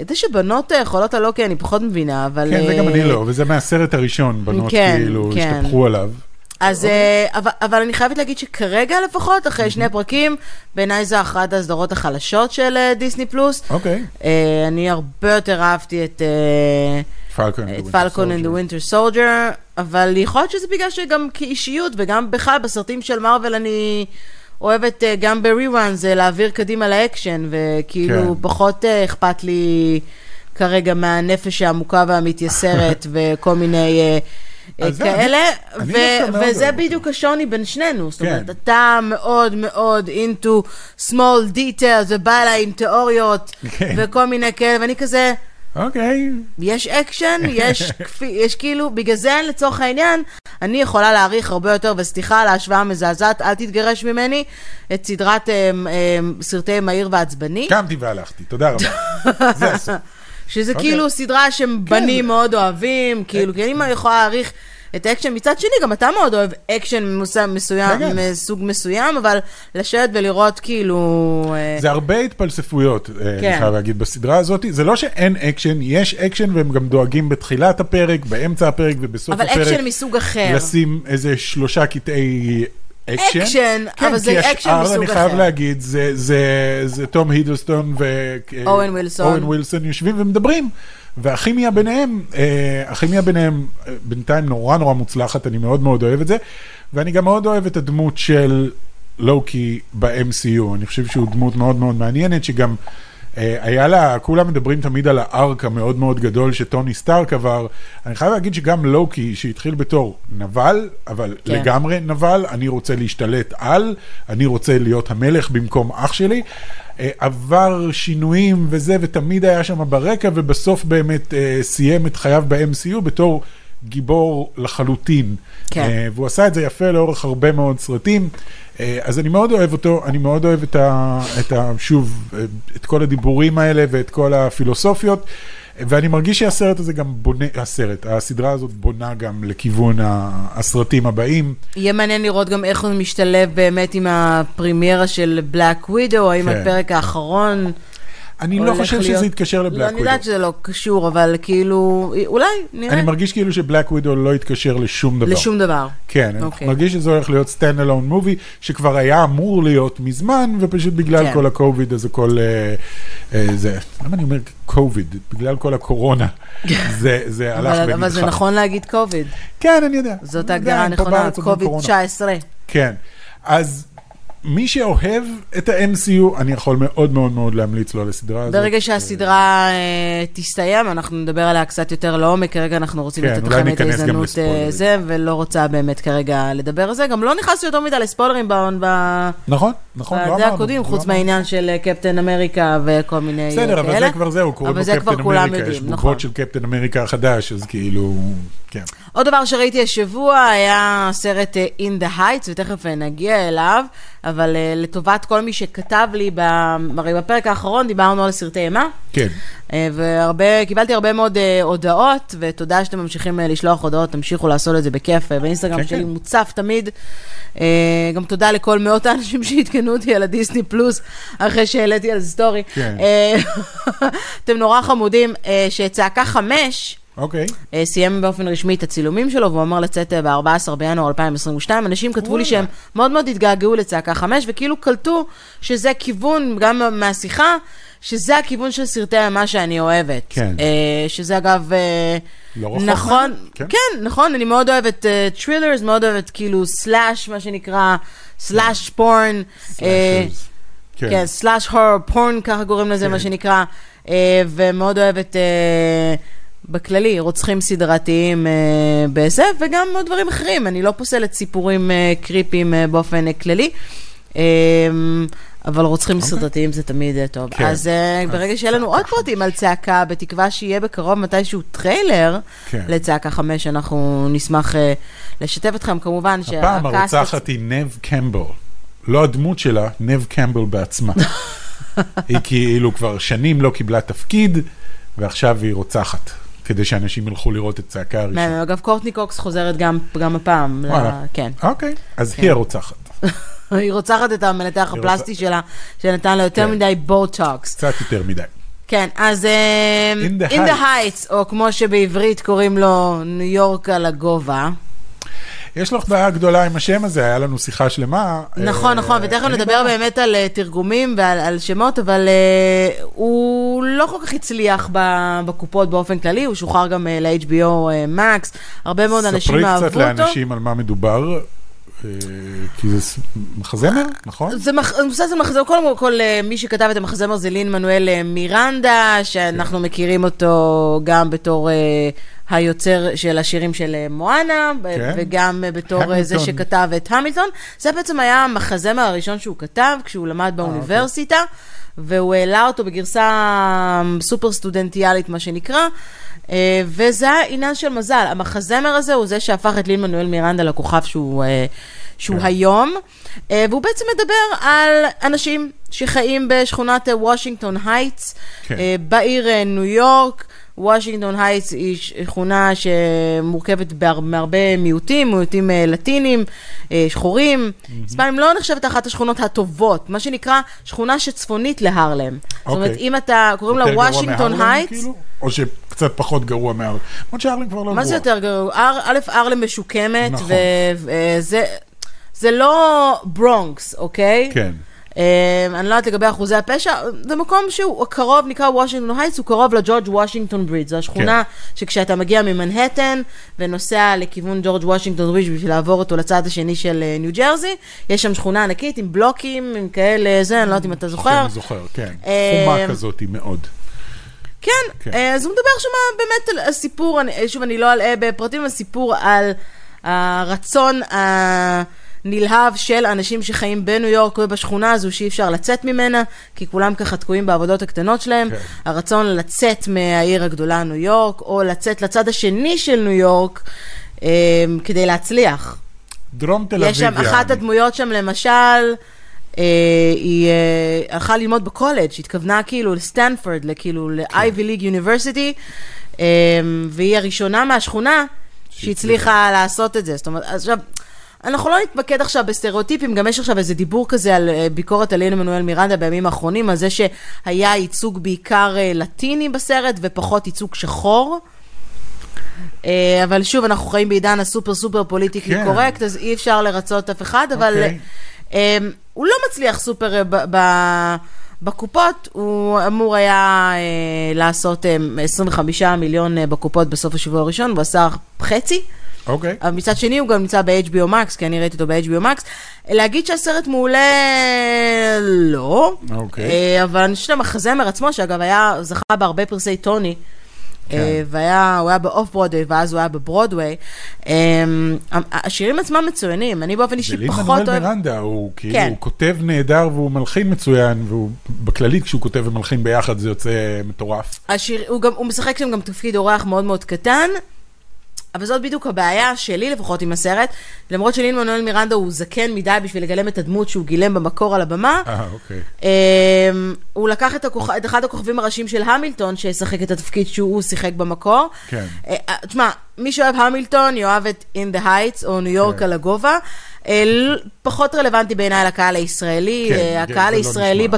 S2: את זה שבנות אה, חולות על לוקי אני פחות מבינה, אבל...
S3: כן, זה גם
S2: אה,
S3: אני לא, וזה מהסרט הראשון, בנות
S2: כן,
S3: כאילו
S2: כן.
S3: השתפכו עליו.
S2: אז, אה, אבל, אבל אני חייבת להגיד שכרגע לפחות, אחרי שני פרקים, בעיניי זו אחת הסדרות החלשות של אה, דיסני פלוס.
S3: אוקיי.
S2: אה, אני הרבה יותר אהבתי את...
S3: פלקון
S2: and the Winter Soldier, אבל יכול להיות שזה בגלל שגם כאישיות וגם בכלל בסרטים של מארוול אני אוהבת גם ב-reruns אה, להעביר קדימה לאקשן, וכאילו
S3: כן.
S2: פחות אכפת לי כרגע מהנפש העמוקה והמתייסרת וכל מיני... אה, כאלה,
S3: אני
S2: ו- וזה בדיוק השוני בין שנינו, זאת
S3: כן.
S2: אומרת, אתה מאוד מאוד into small details ובא אליי עם תיאוריות
S3: כן.
S2: וכל מיני כאלה, ואני כזה,
S3: אוקיי.
S2: יש אקשן, יש, כפי, יש כאילו, בגלל זה לצורך העניין, אני יכולה להעריך הרבה יותר, וסליחה על ההשוואה המזעזעת, אל תתגרש ממני, את סדרת אה, אה, סרטי מהיר ועצבני,
S3: קמתי והלכתי, תודה רבה. זה הסוף.
S2: שזה
S3: אוקיי.
S2: כאילו סדרה שבנים מאוד אוהבים, כאילו, כי אני יכולה להעריך את האקשן, מצד שני, גם אתה מאוד אוהב אקשן מסוים,
S3: כן, כן.
S2: מסוג מסוים, אבל לשבת ולראות כאילו... אה,
S3: זה הרבה התפלספויות, אה,
S2: כן.
S3: אני חייב להגיד, בסדרה הזאת. זה לא שאין אקשן, יש אקשן והם גם דואגים בתחילת הפרק, באמצע הפרק ובסוף
S2: אבל
S3: הפרק.
S2: אקשן מסוג אחר.
S3: לשים איזה שלושה קטעי אקשן.
S2: אקשן,
S3: כן,
S2: אבל זה
S3: כי
S2: אקשן
S3: השאר,
S2: מסוג
S3: אני חייב
S2: אחר.
S3: להגיד, זה, זה, זה תום הידלסטון ו...
S2: אוון ווילסון.
S3: ווילסון יושבים ומדברים, והכימיה ביניהם, אה, הכימיה ביניהם אה, בינתיים נורא נורא מוצלחת, אני מאוד מאוד אוהב את זה, ואני גם מאוד אוהב את הדמות של לוקי ב-MCU, אני חושב שהוא דמות מאוד מאוד מעניינת, שגם... אה, היה לה, כולם מדברים תמיד על ה-arc המאוד מאוד גדול שטוני סטארק עבר. אני חייב להגיד שגם לוקי, שהתחיל בתור נבל, אבל
S2: כן.
S3: לגמרי נבל, אני רוצה להשתלט על, אני רוצה להיות המלך במקום אח שלי. אה, עבר שינויים וזה, ותמיד היה שם ברקע, ובסוף באמת אה, סיים את חייו ב-MCU בתור גיבור לחלוטין.
S2: כן.
S3: והוא עשה את זה יפה לאורך הרבה מאוד סרטים. אה, אז אני מאוד אוהב אותו, אני מאוד אוהב את ה... את ה שוב, את כל הדיבורים האלה ואת כל הפילוסופיות. ואני מרגיש שהסרט הזה גם בונה, הסרט, הסדרה הזאת בונה גם לכיוון הסרטים הבאים.
S2: יהיה מעניין לראות גם איך הוא משתלב באמת עם הפרימיירה של בלק ווידו, האם
S3: כן.
S2: הפרק האחרון...
S3: אני לא חושב שזה יתקשר
S2: לא,
S3: לבלק
S2: אני יודעת
S3: ווידו.
S2: שזה לא קשור, אבל כאילו, אולי, נראה.
S3: אני מרגיש כאילו שבלק ווידו לא יתקשר לשום דבר.
S2: לשום דבר.
S3: כן, אני
S2: אוקיי.
S3: מרגיש שזה הולך להיות stand alone movie, שכבר היה אמור להיות מזמן, ופשוט בגלל
S2: כן.
S3: כל הקוביד, אז הכל... אה, אה, זה, למה אני אומר קוביד? בגלל כל הקורונה. זה, זה הלך ונדחה.
S2: אבל זה נכון להגיד קוביד.
S3: כן, אני יודע.
S2: זאת ההגדרה הנכונה, קוביד
S3: קורונה.
S2: 19.
S3: כן. אז מי שאוהב את ה-MCU, אני יכול מאוד מאוד מאוד להמליץ לו על הסדרה הזאת.
S2: ברגע שהסדרה אה, תסתיים, אנחנו נדבר עליה קצת יותר לעומק, כרגע אנחנו רוצים
S3: כן,
S2: לתת לכם את ההזדמנות. אה, זה, ולא רוצה באמת כרגע לדבר על זה. גם לא נכנסתי יותר מדי לספוילרים
S3: נכון, נכון, לא
S2: בזה
S3: אמרנו.
S2: הקודם,
S3: לא
S2: חוץ. מהעניין של אה, קפטן אמריקה וכל מיני אה, כאלה.
S3: בסדר, אבל זה כבר זהו, קוראים לו קפטן אמריקה, יש
S2: יודעים, נכון.
S3: בובות של קפטן אמריקה החדש, אז כאילו, כן.
S2: עוד דבר שראיתי השבוע היה סרט אה, In the Heights, ותכף אה, נגיע אליו, אבל אה, לטובת כל מי שכתב לי. הרי בפרק האחרון דיברנו על סרטי אימה,
S3: כן.
S2: אה, והרבה, קיבלתי הרבה מאוד אה, הודעות, ותודה שאתם ממשיכים אה, לשלוח הודעות, תמשיכו לעשות את זה בכיף, אה, באינסטגרם
S3: כן,
S2: שלי
S3: כן.
S2: מוצף תמיד. אה, גם תודה לכל מאות האנשים שעדכנו אותי על הדיסני פלוס, אחרי שהעליתי על story.
S3: כן.
S2: אה, אתם נורא חמודים, אה, שצעקה חמש,
S3: אוקיי.
S2: אה, סיים באופן רשמי את הצילומים שלו, והוא אמר לצאת אה, ב-14 בינואר 2022. אנשים כתבו לי. שהם מאוד מאוד התגעגעו לצעקה 5, וכאילו קלטו שזה כיוון, גם מהשיחה, שזה הכיוון של סרטי אימה שאני אוהבת.
S3: כן.
S2: אה, שזה אגב... אה,
S3: לא רחוק
S2: נכון,
S3: כן.
S2: כן, נכון, אני מאוד אוהבת thrillers, מאוד אוהבת כאילו slash, מה שנקרא, slash
S3: porn.
S2: כן, slash horror porn, ככה קוראים לזה,
S3: כן.
S2: מה שנקרא. אה, ומאוד אוהבת אה, בכללי רוצחים סדרתיים אה, בזה, וגם עוד דברים אחרים. אני לא פוסלת סיפורים אה, קריפיים אה, באופן אה, כללי. אה, אבל רוצחים
S3: אוקיי.
S2: סדרתיים זה תמיד אה, טוב.
S3: כן.
S2: אז אה, ברגע שיהיה לנו עוד פרטים על צעקה, בתקווה שיהיה בקרוב מתישהו טריילר
S3: כן.
S2: לצעקה חמש, אנחנו נשמח אה, לשתף אתכם. כמובן
S3: הפעם
S2: שה-cast...
S3: הרוצחת היא נב קמפבל. לא הדמות שלה, נב קמפבל בעצמה. היא כאילו כבר שנים לא קיבלה תפקיד, ועכשיו היא רוצחת, כדי שאנשים ילכו לראות את צעקה הראשונה.
S2: אגב, קורטני קוקס חוזרת גם, גם הפעם.
S3: וואלה.
S2: כן.
S3: אוקיי, אז היא הרוצחת.
S2: היא רוצחת את המנתח הפלסטי שלה, שנתן לה יותר
S3: כן.
S2: מדי בוטוקס.
S3: קצת יותר מדי.
S2: כן, אז אה,
S3: In the
S2: In the
S3: Heights.
S2: או כמו שבעברית קוראים לו ניו יורק על הגובה.
S3: יש לך בעיה גדולה עם השם הזה, היה לנו שיחה שלמה.
S2: נכון,
S3: אה,
S2: נכון, ותכף
S3: אין לי
S2: נדבר. באמת על אה, תרגומים ועל על שמות, אבל הוא לא כל כך הצליח בקופות באופן כללי, הוא שוחרר גם ל-HBO Max, הרבה מאוד אנשים אהבו אותו.
S3: ספרי קצת לאנשים על מה מדובר, כי זה מחזמר, נכון?
S2: זה מבוסס על מחזמר, קודם כל אה, מי שכתב את המחזמר זה לין מנואל אה, מירנדה, שאנחנו
S3: כן.
S2: מכירים אותו גם בתור אה, היוצר של השירים של אה, מואנה,
S3: כן.
S2: וגם אה, בתור אה, זה. שכתב את המילטון. זה בעצם היה המחזמר הראשון שהוא כתב כשהוא
S3: אה,
S2: למד
S3: אוקיי.
S2: באוניברסיטה, והוא העלה אותו בגרסה סופר סטודנטיאלית, מה שנקרא. אה, וזה עניין של מזל. המחזמר הזה הוא זה שהפך את לין מנואל מירנדה לכוכב שהוא, אה, שהוא
S3: כן.
S2: היום, אה, והוא בעצם מדבר על אנשים שחיים בשכונת וושינגטון הייטס,
S3: כן.
S2: בעיר ניו יורק. וושינגטון הייטס היא שכונה שמורכבת בהר- מהרבה מיעוטים, מיעוטים אה, לטינים, אה, שחורים. היספנים לא נחשבת אחת השכונות הטובות, מה שנקרא שכונה שצפונית להרלם. זאת אומרת,
S3: אוקיי.
S2: אם אתה, קוראים לה וושינגטון הייטס,
S3: כאילו? או שקצת פחות גרוע מהרלם? למרות שהרלם כבר לא גרוע.
S2: מה זה יותר גרוע? א', ארלם משוקמת,
S3: נכון.
S2: וזה זה לא ברונקס, אוקיי?
S3: כן.
S2: אה, אני לא יודעת לגבי אחוזי הפשע, זה מקום שהוא קרוב, נקרא וושינגטון הייטס, הוא קרוב לג'ורג' וושינגטון ברידג', זו השכונה שכשאתה מגיע ממנהטן ונוסע לכיוון ג'ורג' וושינגטון ברידג' בשביל לעבור אותו לצד השני של אה, ניו ג'רזי, יש שם שכונה ענקית עם בלוקים, עם כאלה, זה, אני לא יודעת אם אתה זוכר.
S3: אני זוכר, כן. חומה כזאת היא מאוד.
S2: כן,
S3: כן.
S2: אה, אז הוא מדבר שם באמת על הסיפור, אני, שוב, אני לא אלאה בפרטים, הסיפור על הרצון הנלהב של אנשים שחיים בניו יורק ובשכונה הזו שאי אפשר לצאת ממנה, כי כולם ככה תקועים בעבודות הקטנות שלהם.
S3: כן.
S2: הרצון לצאת מהעיר הגדולה ניו יורק, או לצאת לצד השני של ניו יורק, אה, כדי להצליח.
S3: דרום תל אביב,
S2: יש שם, אחת. הדמויות שם למשל, אה, היא אה, הלכה ללמוד בקולג', התכוונה כאילו לסטנפורד, כאילו
S3: כן.
S2: ל-Ivy League University, אה, והיא הראשונה מהשכונה שהצליחה לעשות את זה. זאת אומרת, עכשיו, אנחנו לא נתמקד עכשיו בסטריאוטיפים, גם יש עכשיו איזה דיבור כזה על אה, ביקורת על מנואל מירנדה בימים האחרונים, על זה שהיה ייצוג בעיקר אה, לטיני בסרט ופחות ייצוג שחור. אה, אבל שוב, אנחנו חיים בעידן הסופר סופר politically
S3: כן.
S2: correct, אז אי אפשר לרצות אף אחד, אבל
S3: אוקיי.
S2: אה, הוא לא מצליח סופר ב- ב- בקופות, הוא אמור היה אה, לעשות אה, 25 מיליון אה, בקופות בסוף השבוע הראשון, הוא עשה חצי.
S3: אוקיי.
S2: אבל מצד שני הוא גם נמצא ב-HBO Max, כי אני ראיתי אותו ב-HBO Max. להגיד שהסרט מעולה, לא.
S3: אוקיי.
S2: אה, אבל אני חושבת המחזמר עצמו, שאגב היה, זכה בהרבה פרסי טוני.
S3: כן.
S2: אה, והיה, הוא היה באוף ברודווי, ואז הוא היה בברודווי. אה, השירים עצמם מצוינים, אני באופן אישי
S3: ולין
S2: פחות
S3: מנואל
S2: אוהב...
S3: מירנדה, הוא כאילו,
S2: כן.
S3: הוא כותב נהדר והוא מלחין מצוין, והוא בכללית כשהוא כותב ומלחין ביחד זה יוצא מטורף.
S2: השיר, הוא, גם, הוא משחק שם גם תפקיד אורח מאוד מאוד קטן, אבל זאת בדיוק הבעיה שלי לפחות עם הסרט, למרות שלין מנואל מירנדה הוא זקן מדי בשביל לגלם את הדמות שהוא גילם במקור על הבמה.
S3: אה, אוקיי.
S2: אמ, הוא לקח את, הכוכ... את אחד הכוכבים הראשיים של המילטון, שישחק את התפקיד שהוא שיחק במקור.
S3: כן.
S2: אה, אה, תשמע, מי שאוהב המילטון, יאהב את In the Heights או ניו יורק
S3: כן.
S2: על הגובה. אה, פחות רלוונטי בעיניי לקהל הישראלי.
S3: כן,
S2: אה, הקהל
S3: לא
S2: הישראלי
S3: נשמע.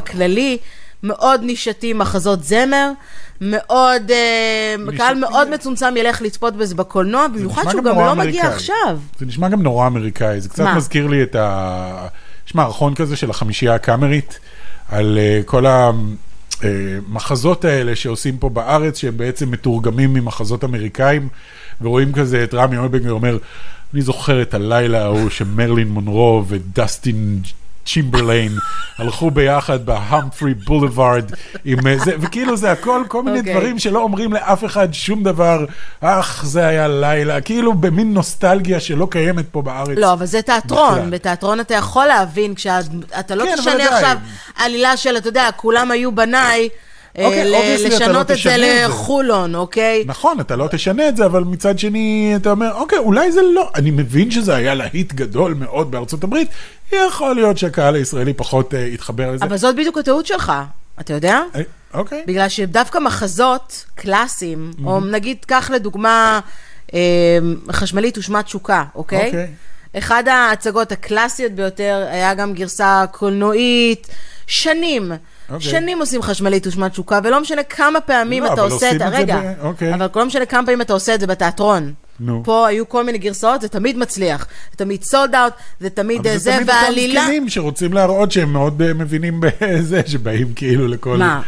S2: מאוד נישתי מחזות זמר. מאוד, אה,
S3: נישתי.
S2: קהל מאוד מצומצם ילך לצפות בזה בקולנוע, במיוחד שהוא
S3: גם
S2: גם לא מגיע
S3: אמריקאי.
S2: עכשיו.
S3: זה נשמע גם נורא אמריקאי, זה קצת
S2: מה?
S3: מזכיר לי את ה... יש מערכון כזה של החמישייה הקאמרית, על uh, כל המחזות האלה שעושים פה בארץ, שהם בעצם מתורגמים ממחזות אמריקאים, ורואים כזה את רמי אולבנגר אומר, אני זוכר את הלילה ההוא שמרלין מונרו ודסטין צ'ימברליין הלכו ביחד בהמפרי בולווארד עם אה, זה, וכאילו זה הכל כל מיני
S2: אוקיי.
S3: דברים שלא אומרים לאף אחד שום דבר, אך זה היה לילה, כאילו במין נוסטלגיה שלא קיימת פה בארץ.
S2: לא, אבל זה תיאטרון.
S3: בכלל.
S2: בתיאטרון אתה יכול להבין, כשאתה לא
S3: כן,
S2: תשנה. עכשיו עלילה של, אתה יודע, כולם היו בניי,
S3: אוקיי, obviously אתה לא תשנה את זה.
S2: לחולון, אוקיי?
S3: נכון, אתה לא תשנה את זה, אבל מצד שני, אתה אומר, אוקיי, אולי זה לא, אני מבין שזה היה להיט גדול מאוד בארצות הברית, יכול להיות שהקהל הישראלי פחות אה, יתחבר לזה.
S2: אבל זאת בדיוק הטעות שלך, אתה יודע?
S3: אה, אוקיי.
S2: בגלל שדווקא מחזות קלאסיים, או נגיד, קח לדוגמה, אה, חשמלית ושמת תשוקה, אוקיי?
S3: אוקיי.
S2: אחד ההצגות הקלאסיות ביותר היה גם גרסה קולנועית, שנים.
S3: אוקיי.
S2: שנים עושים חשמלית ושמת תשוקה, ולא משנה כמה פעמים
S3: לא,
S2: אתה
S3: אבל
S2: עושה את
S3: זה
S2: רגע,
S3: ב- אוקיי.
S2: אבל לא משנה כמה פעמים אתה עושה את זה בתיאטרון.
S3: נו.
S2: פה היו כל מיני גרסאות, זה תמיד מצליח. זה תמיד סולד אאוט, זה תמיד
S3: אבל
S2: אה,
S3: זה
S2: זה,
S3: תמיד אותם
S2: והעלילה...
S3: זקנים שרוצים להראות שהם מאוד אה, מבינים בזה, שבאים כאילו לכל...
S2: מה?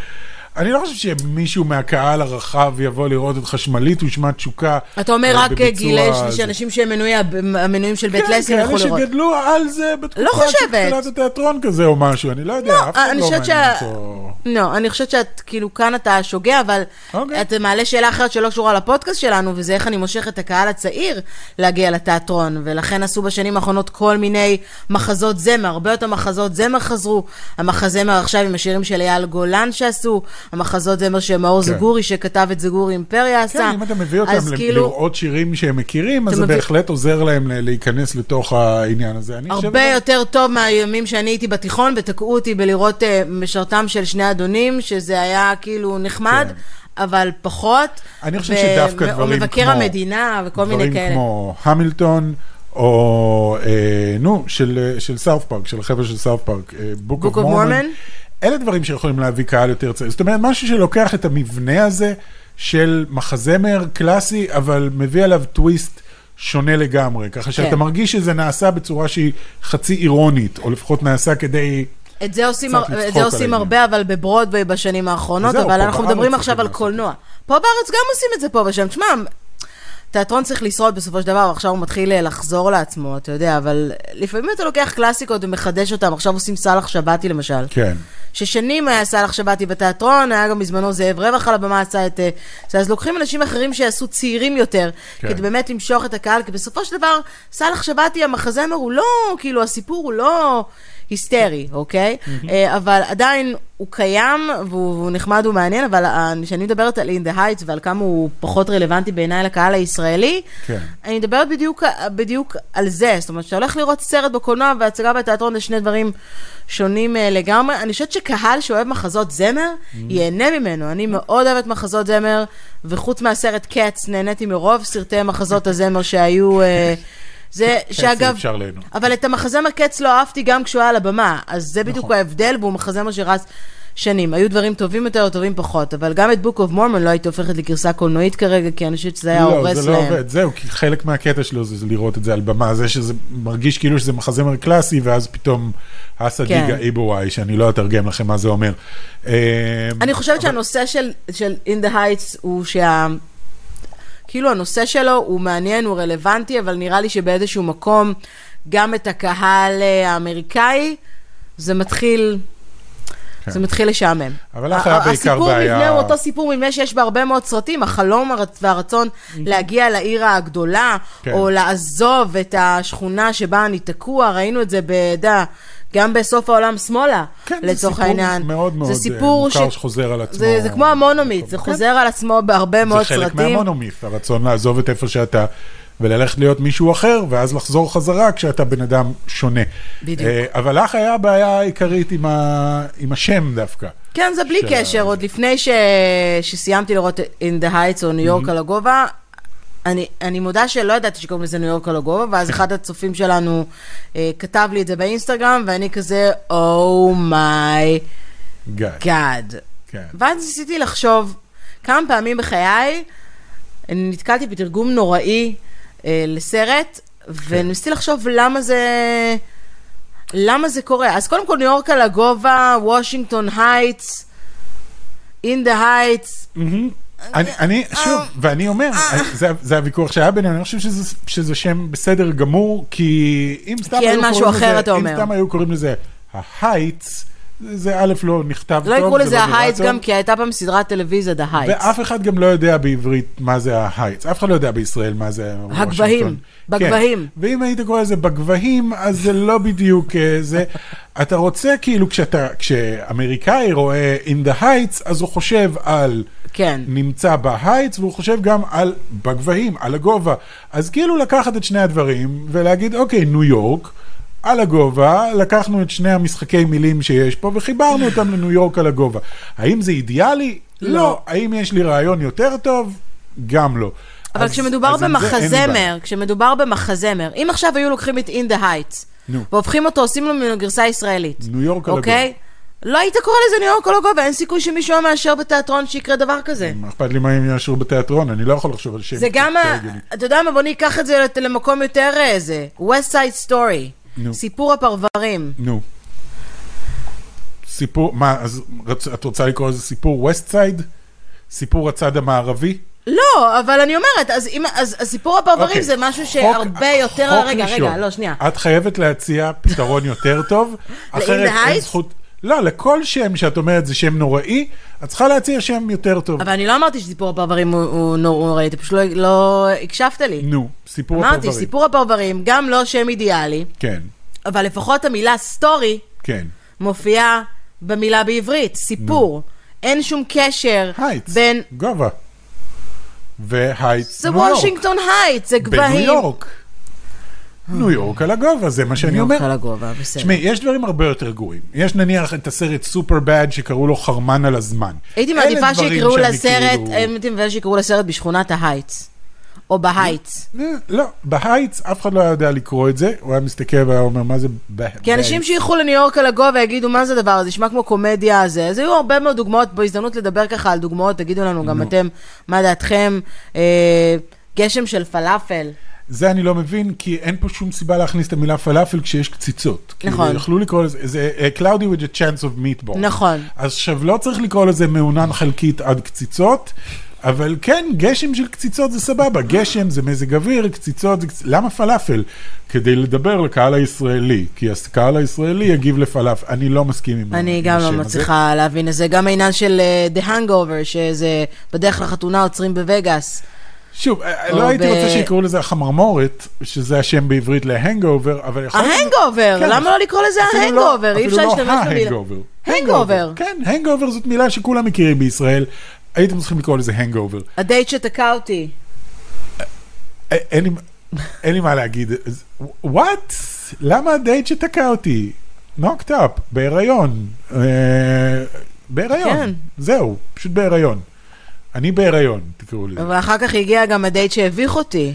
S3: אני לא חושב שמישהו מהקהל הרחב יבוא לראות את חשמלית ושמת תשוקה.
S2: אתה אומר
S3: אה,
S2: רק גילי אנשים שהם מנויים, המנויים של בית
S3: כן,
S2: לסין
S3: כאלה
S2: יכולו לראות.
S3: שגדלו על זה בתקופה
S2: לא
S3: של. תחילת התיאטרון כזה או משהו, אני לא יודע,
S2: לא,
S3: אף אחד
S2: אני
S3: לא מעניין אותו.
S2: לא, אני חושבת שאת, כאילו, כאן אתה שוגה, אבל
S3: אוקיי.
S2: אתה מעלה שאלה אחרת שלא קשורה לפודקאסט שלנו, וזה איך אני מושך את הקהל הצעיר להגיע לתיאטרון, ולכן עשו בשנים האחרונות כל מיני מחזות זמר, הרבה יותר מחזות זמר חזרו, המחזמר עכשיו עם השירים של אייל גולן שעשו, המחזות זמר שמאור
S3: כן.
S2: זגורי, שכתב את זגורי אימפריה עשה.
S3: כן, אם אתה מביא אותם
S2: כאילו,
S3: לראות שירים שהם מכירים, אז זה
S2: מביא-
S3: בהחלט עוזר להם להיכנס לתוך העניין הזה.
S2: הרבה יותר טוב מהימים שאני הייתי בתיכון, ותקעו אותי בלראות uh, משרתם של שני אדונים, שזה היה כאילו נחמד,
S3: כן.
S2: אבל פחות.
S3: אני חושב
S2: ו-
S3: שדווקא דברים
S2: מבקר
S3: כמו...
S2: המדינה וכל מיני כאלה.
S3: דברים כמו המילטון, או, אה, נו, של, של סאות' פארק, של החבר'ה של סאות' פארק, of Mormon.
S2: Mormon.
S3: אלה דברים שיכולים להביא קהל יותר צעיר. זאת אומרת, משהו שלוקח את המבנה הזה של מחזמר קלאסי, אבל מביא עליו טוויסט שונה לגמרי. ככה שאתה
S2: כן.
S3: מרגיש שזה נעשה בצורה שהיא חצי אירונית, או לפחות נעשה כדי...
S2: את זה עושים, הר- את זה עושים. הרבה, אבל בברודוויי בשנים האחרונות, אבל אנחנו מדברים עכשיו על קולנוע. פה בארץ גם עושים את זה פה ושם. תשמע, תיאטרון צריך לשרוד בסופו של דבר, ועכשיו הוא מתחיל אה, לחזור לעצמו, אתה יודע, אבל לפעמים אתה לוקח קלאסיקות ומחדש אותם, עכשיו עושים סאלח שבתי למשל.
S3: כן.
S2: ששנים היה סאלח שבתי בתיאטרון, היה גם בזמנו זאב רווח על הבמה עשה את... אה, אז לוקחים אנשים אחרים שיעשו צעירים יותר,
S3: כן.
S2: כדי באמת למשוך את הקהל, כי בסופו של דבר, סאלח שבתי, המחזמר הוא לא, כאילו, הסיפור הוא לא היסטרי, אוקיי? אה, אבל עדיין הוא קיים, והוא, נחמד ומעניין, אבל אה, כשאני מדברת על In the Heights ועל כמה הוא פחות רלוונטי בעיניי לקהל הישראלי,
S3: כן.
S2: אני מדברת בדיוק, בדיוק על זה, זאת אומרת, שאתה הולך לראות סרט בקולנוע והצגה בתיאטרון זה שני דברים שונים אה, לגמרי. אני חושבת שקהל שאוהב מחזות זמר. ייהנה ממנו. אני מאוד אוהבת מחזות זמר, וחוץ מהסרט קאץ, נהניתי מרוב סרטי מחזות הזמר שהיו... אה, זה, שאגב,
S3: אפשר ליהנות.
S2: אבל את המחזמר קץ לא אהבתי גם כשהוא היה על הבמה, אז זה בדיוק
S3: נכון.
S2: ההבדל, והוא מחזמר שרץ שנים. היו דברים טובים יותר או טובים פחות, אבל גם את Book of Mormon לא הייתי הופכת לגרסה קולנועית כרגע, כי אני חושבת שזה היה
S3: לא,
S2: הורס
S3: זה לא
S2: להם.
S3: עובד, זהו, כי חלק מהקטע שלו זה לראות את זה על במה, זה שזה מרגיש כאילו שזה מחזמר קלאסי, ואז פתאום אסא
S2: כן.
S3: דיגה איבוואי, שאני לא אתרגם לכם מה זה אומר. אה,
S2: אני חושבת
S3: אבל-
S2: שהנושא של, של In the Heights הוא שה... כאילו הנושא שלו הוא מעניין, הוא רלוונטי, אבל נראה לי שבאיזשהו מקום, גם את הקהל אה, האמריקאי, זה מתחיל...
S3: כן.
S2: זה מתחיל לשעמם.
S3: אבל לך היה בעיקר
S2: הסיפור
S3: בעיה-
S2: מבנה הוא אותו סיפור מבנה שיש בהרבה מאוד סרטים, החלום הרצ- והרצון להגיע לעיר הגדולה,
S3: כן.
S2: או לעזוב את השכונה שבה אני תקוע, ראינו את זה, אתה יודע, גם בסוף העולם שמאלה,
S3: כן, זה
S2: לצורך
S3: סיפור
S2: העניין.
S3: מאוד מאוד,
S2: זה
S3: אה,
S2: סיפור
S3: מוכר שחוזר על עצמו.
S2: זה, זה כמו המונומיט, זה
S3: כן.
S2: חוזר על עצמו בהרבה מאוד
S3: זה
S2: סרטים.
S3: חלק מהמונומיף, הרצון לעזוב את איפה שאתה, וללכת להיות מישהו אחר, ואז לחזור חזרה כשאתה בן אדם שונה.
S2: בדיוק.
S3: אה, אבל לך היה בעיה עיקרית עם, ה... עם השם דווקא.
S2: כן, זה בלי
S3: של
S2: קשר, עוד לפני ש... שסיימתי לראות In the Heights או ניו יורק על הגובה, אני, אני מודה שלא ידעתי שקוראים לזה ניו יורק על הגובה, ואז אחד הצופים שלנו אה, כתב לי את זה באינסטגרם, ואני כזה, Oh my
S3: God.
S2: God.
S3: כן.
S2: ואז ניסיתי לחשוב כמה פעמים בחיי, נתקלתי בתרגום נוראי אה, לסרט, וניסיתי לחשוב למה זה... למה זה קורה? אז קודם כל ניו יורק על הגובה, וושינגטון הייטס, In the Heights.
S3: אני, אני, שוב, ואני אומר, זה, זה הוויכוח שהיה בינינו, אני חושב שזה, שזה שם בסדר גמור, כי אם סתם
S2: כי
S3: היו
S2: משהו
S3: קוראים
S2: אחר,
S3: לזה,
S2: אתה
S3: אם. סתם היו קוראים לזה ההייטס, זה א' לא נכתב טוב,
S2: לא יקראו
S3: זה
S2: לזה
S3: לא
S2: ההייטס. גם כי הייתה פעם סדרת טלוויזיה, The Heights.
S3: ואף אחד גם לא יודע בעברית מה זה ההייטס, אף אחד לא יודע בישראל מה זה
S2: הגבהים,
S3: וושינגטון.
S2: בגבהים.
S3: כן. ואם היית קורא לזה בגבהים, אז זה לא בדיוק אה, זה. אתה רוצה, כאילו, כשאתה, כשאמריקאי רואה in the heights, אז הוא חושב על
S2: כן.
S3: נמצא בהייטס, והוא חושב גם על בגבהים, על הגובה. אז כאילו לקחת את שני הדברים ולהגיד, אוקיי, ניו יורק, על הגובה, לקחנו את שני המשחקי מילים שיש פה וחיברנו אותם לניו יורק על הגובה. האם זה אידיאלי?
S2: לא.
S3: לא. האם יש לי רעיון יותר טוב? גם לא.
S2: אבל
S3: אז-
S2: כשמדובר
S3: אז.
S2: במחזמר, כשמדובר במחזמר, אם עכשיו היו לוקחים את In the Heights,
S3: נו.
S2: והופכים אותו, עושים לו ממנו גרסה ישראלית,
S3: ניו יורק על
S2: אוקיי? לא היית קורא לזה ניו יורק על הגובה, אין סיכוי שמישהו מאשר בתיאטרון שיקרה דבר כזה.
S3: מה אכפת לי מה הם יאשרו בתיאטרון? אני לא יכול לחשוב על שם.
S2: זה גם. אתה יודע מה, בוא ניקח את זה למקום יותר איזה, West Side Story. סיפור הפרברים.
S3: נו. סיפור, מה, אז את רוצה לקרוא לזה סיפור ווסט סייד? סיפור הצד המערבי?
S2: לא, אבל אני אומרת, אז אם- אז אז סיפור הפרברים
S3: אוקיי.
S2: זה משהו
S3: חוק-
S2: שהרבה יותר,
S3: חוק
S2: רגע,
S3: ראשון.
S2: רגע, לא, שנייה.
S3: את חייבת להציע פתרון יותר טוב, אחרת אין? זכות... לא, לכל שם שאת אומרת זה שם נוראי, את צריכה להציע שם יותר טוב.
S2: אבל אני לא אמרתי שסיפור הפרברים הוא- הוא נור- הוא נוראי, אתה פשוט לא- לא הקשבת לי.
S3: נו, סיפור
S2: אמרתי,
S3: הפרברים.
S2: סיפור הפרברים, גם לא שם אידיאלי,
S3: כן,
S2: אבל לפחות המילה story
S3: כן.
S2: מופיעה במילה בעברית, סיפור. אין שום קשר
S3: הייטס,
S2: בין...
S3: גובה. והייטס,
S2: זה
S3: ניו יורק.
S2: וושינגטון הייטס, זה
S3: בניו
S2: גבהים.
S3: יורק. ניו יורק על הגובה, זה מה שאני
S2: ניו יורק
S3: אומר.
S2: על הגובה, בסדר.
S3: תשמעי, יש דברים הרבה יותר גרועים. יש נניח את הסרט סופר בד שקראו לו חרמן על הזמן.
S2: הייתי מעדיפה שיקראו לסרט,
S3: כאילו-
S2: הייתי מעדיפה שיקראו לסרט בשכונת ההייטס. או בהייטס.
S3: אה, לא, בהייטס אף אחד לא היה יודע לקרוא את זה, הוא היה מסתכל והיה אומר, מה זה ב...
S2: כי אנשים
S3: בהייטס?"
S2: שילכו לניו יורק על הגובה יגידו, מה זה הדבר הזה, נשמע כמו קומדיה הזה. אז היו הרבה מאוד דוגמאות, בהזדמנות לדבר ככה על דוגמאות, תגידו לנו גם. אתם, מה דעתכם, אה, גשם של פלאפל.
S3: זה אני לא מבין, כי אין פה שום סיבה להכניס את המילה פלאפל כשיש קציצות.
S2: נכון.
S3: כאילו, יכלו לקרוא לזה, זה uh, cloudy with a chance of meatball.
S2: נכון.
S3: אז עכשיו לא צריך לקרוא לזה מעונן חלקית עד קציצות, אבל כן, גשם של קציצות זה סבבה. גשם זה מזג אוויר, קציצות זה... למה פלאפל? כדי לדבר לקהל הישראלי, כי הקהל הישראלי יגיב לפלאפל. אני לא מסכים עם ה-
S2: אני
S3: עם
S2: גם לא
S3: השם הזה.
S2: מצליחה להבין את זה. גם העניין של אה, The Hangover, שזה בדרך לחתונה עוצרים בווגאס.
S3: שוב, אה,
S2: או
S3: לא הייתי רוצה שיקראו לזה החמרמורת, שזה השם בעברית להנגאובר, אבל יכול להיות...
S2: ההנגובר,
S3: כן.
S2: למה לא לקרוא לזה
S3: לא-
S2: ההנגובר? אי אפשר
S3: אפילו
S2: להשתמש
S3: לא
S2: במילה.
S3: ההנגאובר.
S2: הנגאובר.
S3: כן, הנגאובר זאת מילה שכולם מכירים בישראל. הייתם צריכים לקרוא לזה הנגאובר.
S2: הדייט שתקע אותי.
S3: אין לי- מה להגיד. What? למה הדייט שתקע אותי? Knocked Up, בהיריון. אה, בהיריון.
S2: כן.
S3: זהו, פשוט בהיריון. אני בהיריון, תקראו לזה.
S2: אבל אחר כך הגיע גם הדייט שהביך אותי.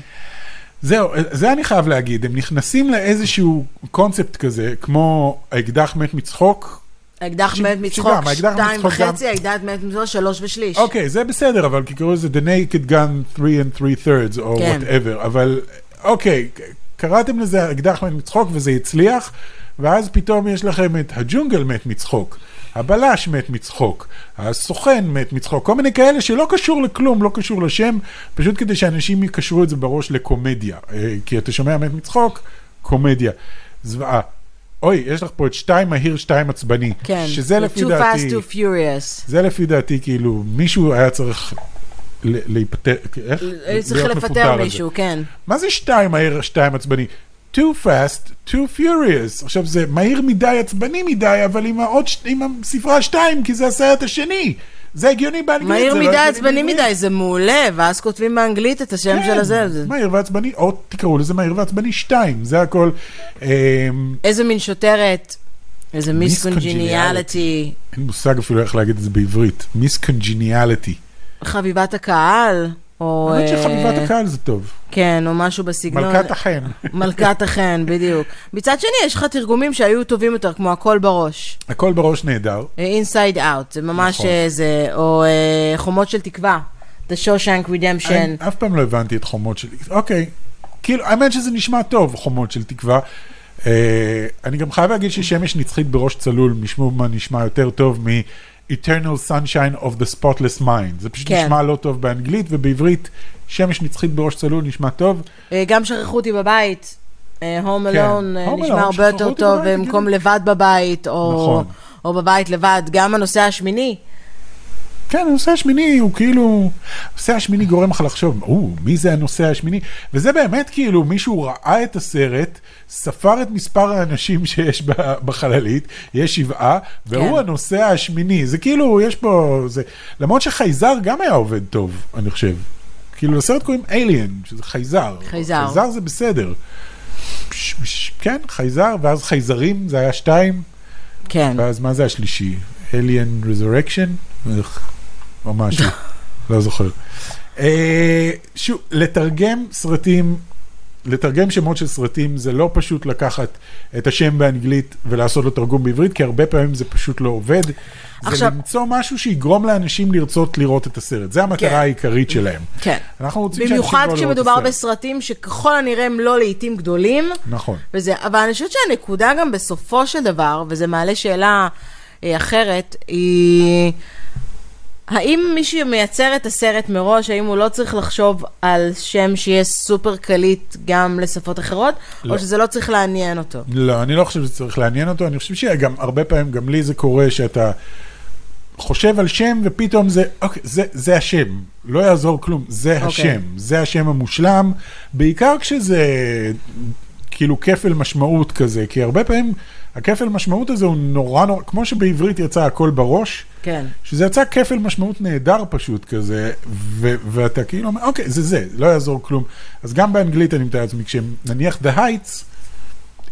S3: זהו, זה אני חייב להגיד, הם נכנסים לאיזשהו קונספט כזה, כמו האקדח מת מצחוק.
S2: האקדח
S3: ש-
S2: מת מצחוק
S3: האקדח
S2: שתיים וחצי, האקדח מת מצחוק שלוש ושליש.
S3: אוקיי, זה בסדר, אבל כי קראו לזה The Naked Gun 3 and 3 thirds, או
S2: כן.
S3: whatever, אבל אוקיי, קראתם לזה אקדח מת מצחוק וזה הצליח, ואז פתאום יש לכם את הג'ונגל מת מצחוק, הבלש מת מצחוק, הסוכן מת מצחוק, כל מיני כאלה שלא קשור לכלום, לא קשור לשם, פשוט כדי שאנשים יקשרו את זה בראש לקומדיה, אה, כי אתה שומע מת מצחוק, קומדיה. זוועה. אוי, יש לך פה את שתיים מהיר, שתיים עצבני.
S2: כן.
S3: שזה לפי
S2: Too
S3: דעתי...
S2: fast, too furious.
S3: זה לפי דעתי, כאילו, מישהו היה צריך להיפטר, איך?
S2: צריך לפטר. מישהו, כן.
S3: מה זה שתיים מהיר, שתיים עצבני? Too fast, too furious. עכשיו זה מהיר מדי, עצבני מדי, אבל עם, העוד, עם הספרה שתיים, כי זה הסרט השני. זה הגיוני באנגלית.
S2: מהיר
S3: לא
S2: מדי,
S3: הגיוני
S2: עצבני. מדי, זה מעולה, ואז כותבים באנגלית את השם
S3: כן,
S2: של הזה. זה-
S3: מהיר ועצבני, או תקראו לזה מהיר ועצבני שתיים, זה הכל. אמ,
S2: איזה מין שוטרת, איזה. מיסקונג'יניאליטי,
S3: אין מושג אפילו איך להגיד את זה בעברית. מיסקונג'יניאליטי.
S2: חביבת הקהל, או...
S3: האמת
S2: אה,
S3: שחביבת הקהל זה טוב.
S2: כן, או משהו בסגנון.
S3: מלכת החן.
S2: מלכת החן, בדיוק. מצד שני, יש לך תרגומים שהיו טובים יותר, כמו הכל בראש.
S3: הכל בראש נהדר.
S2: אינסייד אאוט, זה ממש
S3: נכון.
S2: איזה, או אה, חומות של תקווה. The Shawshank Redemption.
S3: אני אף פעם לא הבנתי את חומות של... אוקיי. כאילו, האמת שזה נשמע טוב, חומות של תקווה. אה, אני גם חייב להגיד ששמש נצחית בראש צלול, משום מה נשמע יותר טוב מ-Eternal Sunshine of the Spotless Mind. זה פשוט
S2: כן.
S3: נשמע לא טוב באנגלית, ובעברית שמש נצחית בראש צלול נשמע טוב.
S2: אה, גם שכחו אותי בבית. הום
S3: כן.
S2: אלון
S3: Home
S2: נשמע
S3: Alone,
S2: הרבה יותר טוב, במקום. לבד בבית, או
S3: נכון.
S2: או בבית לבד. גם הנושא השמיני,
S3: כן, הנושא השמיני הוא כאילו, הנושא השמיני גורם לך לחשוב, או, מי זה הנושא השמיני? וזה באמת כאילו, מישהו ראה את הסרט, ספר את מספר האנשים שיש בחללית, יש שבעה, והוא
S2: כן.
S3: הנושא השמיני. זה כאילו, יש פה, זה, למרות שחייזר גם היה עובד טוב, אני חושב. כאילו, לסרט קוראים Alien, שזה חייזר.
S2: חייזר.
S3: חייזר זה בסדר. ש- ש- כן, חייזר, ואז חייזרים, זה היה שתיים.
S2: כן.
S3: ואז מה זה השלישי? Alien Resurrection? או משהו, לא זוכר. אה, שוב, לתרגם סרטים, לתרגם שמות של סרטים זה לא פשוט לקחת את השם באנגלית ולעשות לו תרגום בעברית, כי הרבה פעמים זה פשוט לא עובד. זה
S2: עכשיו-
S3: למצוא משהו שיגרום לאנשים לרצות לראות את הסרט, זה המטרה
S2: כן.
S3: העיקרית שלהם.
S2: כן.
S3: אנחנו רוצים שאנשים
S2: במיוחד
S3: יבואו לראות את
S2: כשמדובר
S3: הסרט.
S2: בסרטים שככל הנראה הם לא לעיתים גדולים.
S3: נכון.
S2: וזה, אבל אני חושבת שהנקודה גם בסופו של דבר, וזה מעלה שאלה אה, אחרת, היא... האם מי שמייצר את הסרט מראש, האם הוא לא צריך לחשוב על שם שיהיה סופר קליט גם לשפות אחרות,
S3: לא.
S2: או שזה לא צריך לעניין אותו?
S3: לא, אני לא חושב שזה צריך לעניין אותו, אני חושב שגם הרבה פעמים, גם לי זה קורה שאתה חושב על שם ופתאום זה, אוקיי, זה, זה השם, לא יעזור כלום, זה
S2: אוקיי.
S3: השם, זה השם המושלם, בעיקר כשזה כאילו כפל משמעות כזה, כי הרבה פעמים הכפל משמעות הזה הוא נורא נורא, כמו שבעברית יצא הכל בראש,
S2: כן.
S3: שזה יצא כפל משמעות נהדר פשוט כזה, ו- ואתה כאילו אומר, אוקיי, זה זה, לא יעזור כלום. אז גם באנגלית אני מתאר לעצמי, כשנניח The Heights,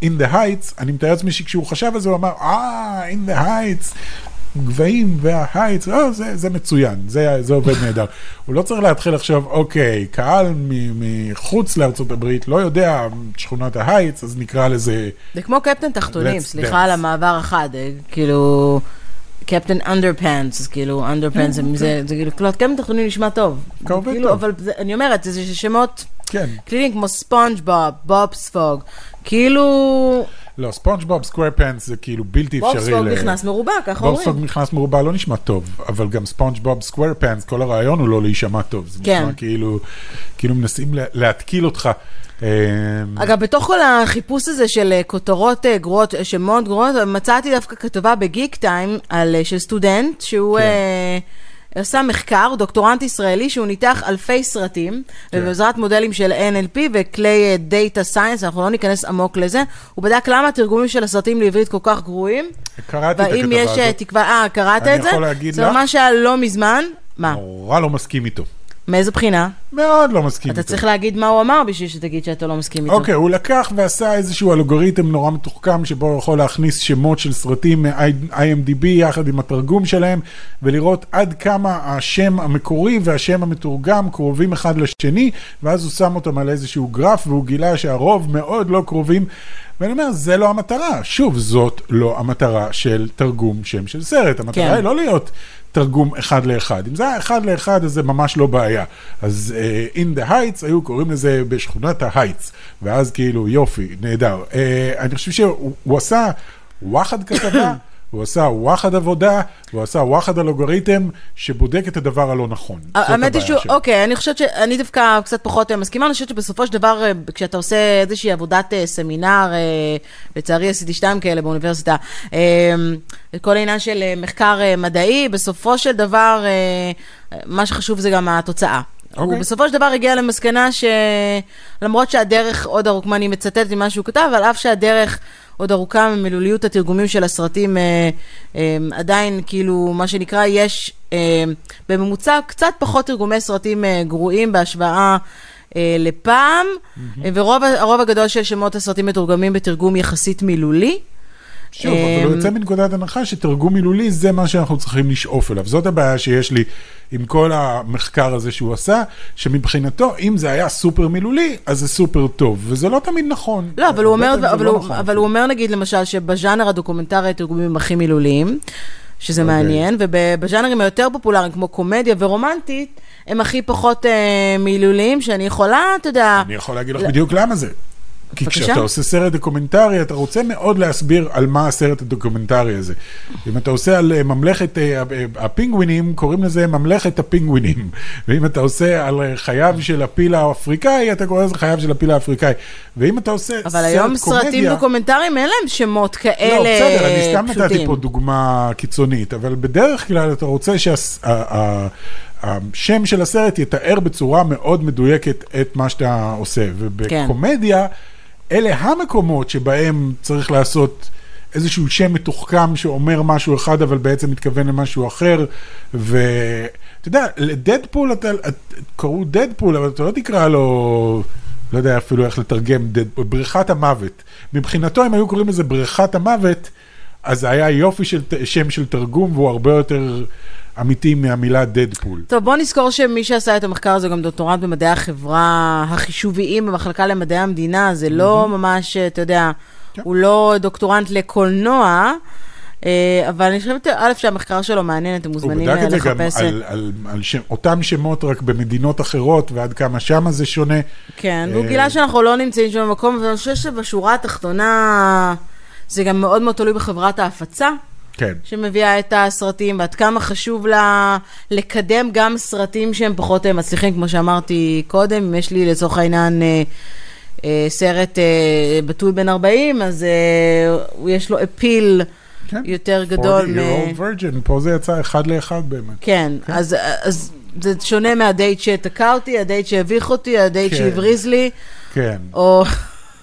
S3: In the Heights, אני מתאר לעצמי שכשהוא חשב על זה, הוא אמר, אה, In the Heights, גבהים וההייטס, אה, זה, זה מצוין, זה, זה עובד נהדר. הוא לא צריך להתחיל עכשיו, אוקיי, קהל מחוץ לארצות הברית לא יודע שכונת ההייטס, אז נקרא לזה...
S2: זה כמו קפטן תחתונים, סליחה. על המעבר החד, אה, כאילו... Captain Underpants, כאילו Underpants, זה, זה, כאילו, קפטן תחתונים נשמע טוב. כאילו. אבל זה, אני אומרת, זה שמות
S3: כן.
S2: קלילים כמו ספונג'בוב, בוב ספוג, כאילו,
S3: לא, SpongeBob SquarePants זה כאילו בלתי אפשרי.
S2: ספוג
S3: ל-
S2: מכנס מרובע, ככה אומרים.
S3: ספוג מכנס מרובע לא נשמע טוב, אבל גם SpongeBob SquarePants, כל הרעיון הוא לא להישמע טוב. זה
S2: כן.
S3: נשמע כאילו, כאילו מנסים לה- להתקיל אותך. אה,
S2: אגב, בתוך כל החיפוש הזה של אה, כותרות אה, גרועות, שמות גרועות, מצאתי דווקא כתבה בגיק טיים על, של סטודנט, שהוא
S3: כן.
S2: עשה מחקר, דוקטורנט ישראלי, שהוא ניתח אלפי סרטים,
S3: כן.
S2: ובעזרת מודלים של NLP וכלי data science, אנחנו לא ניכנס עמוק לזה, הוא בדק למה התרגומים של הסרטים לעברית כל כך גרועים,
S3: קראתי את הכתבה
S2: והאם יש אה,
S3: הזאת,
S2: תקווה, אה, קראת
S3: אני
S2: את זה?
S3: יכול להגיד
S2: זה
S3: לך?
S2: ממש היה לא מזמן. מה?
S3: נורא לא מסכים איתו.
S2: מאיזה בחינה?
S3: מאוד לא מסכים
S2: אתה
S3: איתו.
S2: צריך להגיד מה הוא אמר בשביל שתגיד שאתה לא מסכים איתו.
S3: אוקיי, הוא לקח ועשה איזשהו אלגוריתם נורא מתוחכם, שבו הוא יכול להכניס שמות של סרטים מ-IMDb יחד עם התרגום שלהם, ולראות עד כמה השם המקורי והשם המתורגם קרובים אחד לשני, ואז הוא שם אותם על איזשהו גרף, והוא גילה שהרוב מאוד לא קרובים. ואני אומר, זה לא המטרה. שוב, זאת לא המטרה של תרגום שם של סרט. המטרה
S2: כן.
S3: היא לא להיות תרגום אחד לאחד. אם זה היה אחד לאחד, אז זה ממש לא בעיה. אז in the heights, היו קוראים לזה בשכונת ההייטס, ואז כאילו, יופי, נהדר. Uh, אני חושב שהוא הוא עשה וואחד כתבה, הוא עשה וואחד עבודה, הוא עשה וואחד אלגוריתם שבודק את הדבר הלא נכון.
S2: האמת היא שהוא. אוקיי, אני חושבת שאני דווקא קצת פחות אה, מסכימה, אני חושבת שבסופו של דבר, אה, כשאתה עושה איזושהי עבודת אה, סמינר, אה, לצערי עשיתי שתיים כאלה באוניברסיטה, אה, כל העניין של אה, מחקר אה, מדעי, בסופו של דבר, אה, מה שחשוב זה גם התוצאה. הוא
S3: אוקיי.
S2: בסופו של דבר הגיע למסקנה שלמרות שהדרך עוד ארוכה, אני מצטטת ממה שהוא כתב, על אף שהדרך עוד ארוכה ממילוליות התרגומים של הסרטים, אה, אה, עדיין כאילו, מה שנקרא, יש אה, בממוצע קצת פחות תרגומי סרטים אה, גרועים בהשוואה אה, לפעם, אה, ורוב הרוב הגדול של שמות הסרטים מתורגמים בתרגום יחסית מילולי.
S3: שוב, אבל הוא
S2: אמ,
S3: יוצא מנקודת הנחה שתרגום מילולי זה מה שאנחנו צריכים לשאוף אליו. זאת הבעיה שיש לי עם כל המחקר הזה שהוא עשה, שמבחינתו, אם זה היה סופר מילולי, אז זה סופר טוב, וזה לא תמיד נכון.
S2: לא, אבל הוא אומר, אבל
S3: לא
S2: הוא,
S3: נכון.
S2: אבל הוא אומר נגיד למשל שבז'אנר הדוקומנטרי התרגומים הכי מילוליים, שזה
S3: אוקיי.
S2: מעניין, ובז'אנרים היותר פופולריים כמו קומדיה ורומנטית, הם הכי פחות אה, מילוליים, שאני יכולה, אתה יודע,
S3: אני יכול להגיד לך
S2: לא.
S3: בדיוק למה זה. כי
S2: בבקשה.
S3: כשאתה עושה סרט דוקומנטרי, אתה רוצה מאוד להסביר על מה הסרט הדוקומנטרי הזה. אם אתה עושה על אה, ממלכת אה, אה, הפינגווינים, קוראים לזה ממלכת הפינגווינים. ואם אתה עושה על חייו של הפיל האפריקאי, אתה קורא לזה חייו של הפיל האפריקאי. ואם אתה עושה
S2: אבל
S3: סרט
S2: היום סרטים
S3: קומדיה...
S2: דוקומנטריים אין להם שמות כאלה
S3: לא, בסדר, אני סתם נתתי
S2: פשוטים.
S3: פה דוגמה קיצונית, אבל בדרך כלל אתה רוצה שהשם של הסרט יתאר בצורה מאוד מדויקת את מה שאתה עושה.
S2: כן.
S3: אלה המקומות שבהם צריך לעשות איזשהו שם מתוחכם שאומר משהו אחד, אבל בעצם מתכוון למשהו אחר. ואתה יודע, לדדפול, אתה, את- קראו דדפול, אבל אתה לא תקרא לו... לא יודע אפילו איך לתרגם, בריכת המוות. מבחינתו, אם היו קוראים לזה בריכת המוות, אז היה יופי של שם של תרגום, והוא הרבה יותר אמיתי מהמילה דדפול.
S2: טוב, בוא נזכור שמי שעשה את המחקר הזה הוא גם דוקטורט במדעי החברה החישוביים במחלקה למדעי המדינה, זה לא ממש, אתה יודע,
S3: כן.
S2: הוא לא דוקטורנט לקולנוע, אה, אבל אני חושבת, א', שהמחקר שלו מעניין, אתם
S3: הוא
S2: מוזמנים
S3: בדק
S2: אה,
S3: את זה גם
S2: לחפש.
S3: על, על, על שם, אותם שמות רק במדינות אחרות, ועד כמה שמה זה שונה.
S2: כן, והוא
S3: אה,
S2: גילה שאנחנו לא נמצאים שם במקום, אבל אני חושבת שבשורה התחתונה זה גם מאוד מאוד תלוי בחברת ההפצה.
S3: כן.
S2: שמביאה את הסרטים, ועד כמה חשוב לה לקדם גם סרטים שהם פחות אה, מצליחים, כמו שאמרתי קודם, אם יש לי לצורך העניין אה, אה, סרט בתול בן 40, אז יש לו אפיל
S3: כן.
S2: יותר גדול.
S3: 40
S2: מ-
S3: year old virgin, פה זה יצא אחד לאחד באמת.
S2: כן, אז, אז זה שונה מהדייט שתקע אותי, הדייט שהביך אותי, הדייט
S3: כן.
S2: שהבריז לי,
S3: כן,
S2: או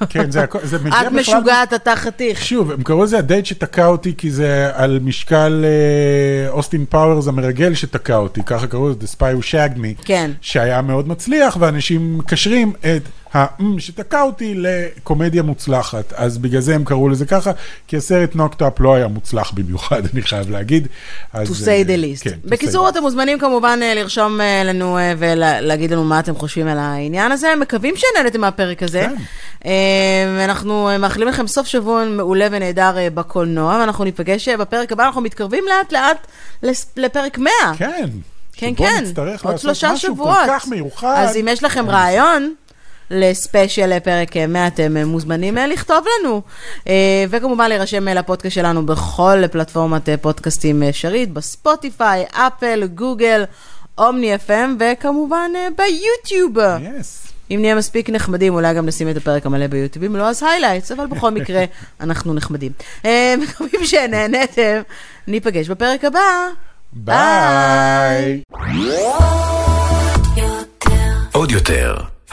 S3: כן, זה הכל, זה מגיע
S2: את
S3: בכלל...
S2: משוגעת, אתה חתיך.
S3: שוב, הם קראו לזה הדייט שתקע אותי, כי זה על משקל אה, אוסטין פאוורס המרגל שתקע אותי, ככה קראו לזה, The Spy Who Shagged Me,
S2: כן.
S3: שהיה מאוד מצליח, ואנשים מקשרים את ה-"שתקע אותי" לקומדיה מוצלחת. אז בגלל זה הם קראו לזה ככה, כי הסרט Knocked Up לא היה מוצלח במיוחד, אני חייב להגיד. אז,
S2: To
S3: אה,
S2: say the least.
S3: כן,
S2: בקיצור, אתם מוזמנים כמובן אה, לרשום אה, לנו אה, ולהגיד לנו מה אתם חושבים על העניין הזה. מקווים שנהנתם מהפרק הזה.
S3: כן.
S2: אה, אנחנו אה, מאחלים לכם סוף שבוע מעולה ונהדר אה, בקולנוע, ואנחנו ניפגש אה, בפרק הבא, אנחנו מתקרבים לאט לאט לפרק 100.
S3: כן.
S2: כן,
S3: שבו
S2: כן,
S3: נצטרך
S2: עוד
S3: לעשות
S2: שלושה
S3: משהו
S2: שבועות.
S3: כל כך מיוחד.
S2: אז אם יש לכם רעיון לספיישל לפרק אה, 100, אתם אה, מוזמנים אה, לכתוב לנו. אה, וכמובן להירשם אה, לפודקאסט שלנו בכל פלטפורמת אה, פודקאסטים אפשרית, בספוטיפיי, אפל, גוגל, Omny FM, וכמובן אה, ביוטיוב.
S3: Yes.
S2: אם נהיה מספיק נחמדים, אולי גם נשים את הפרק המלא ביוטיוב, אם לא אז highlights, אבל בכל מקרה, אנחנו נחמדים. אה, מקווים שנהנתם, ניפגש בפרק הבא.
S3: ביי.
S1: עוד יותר,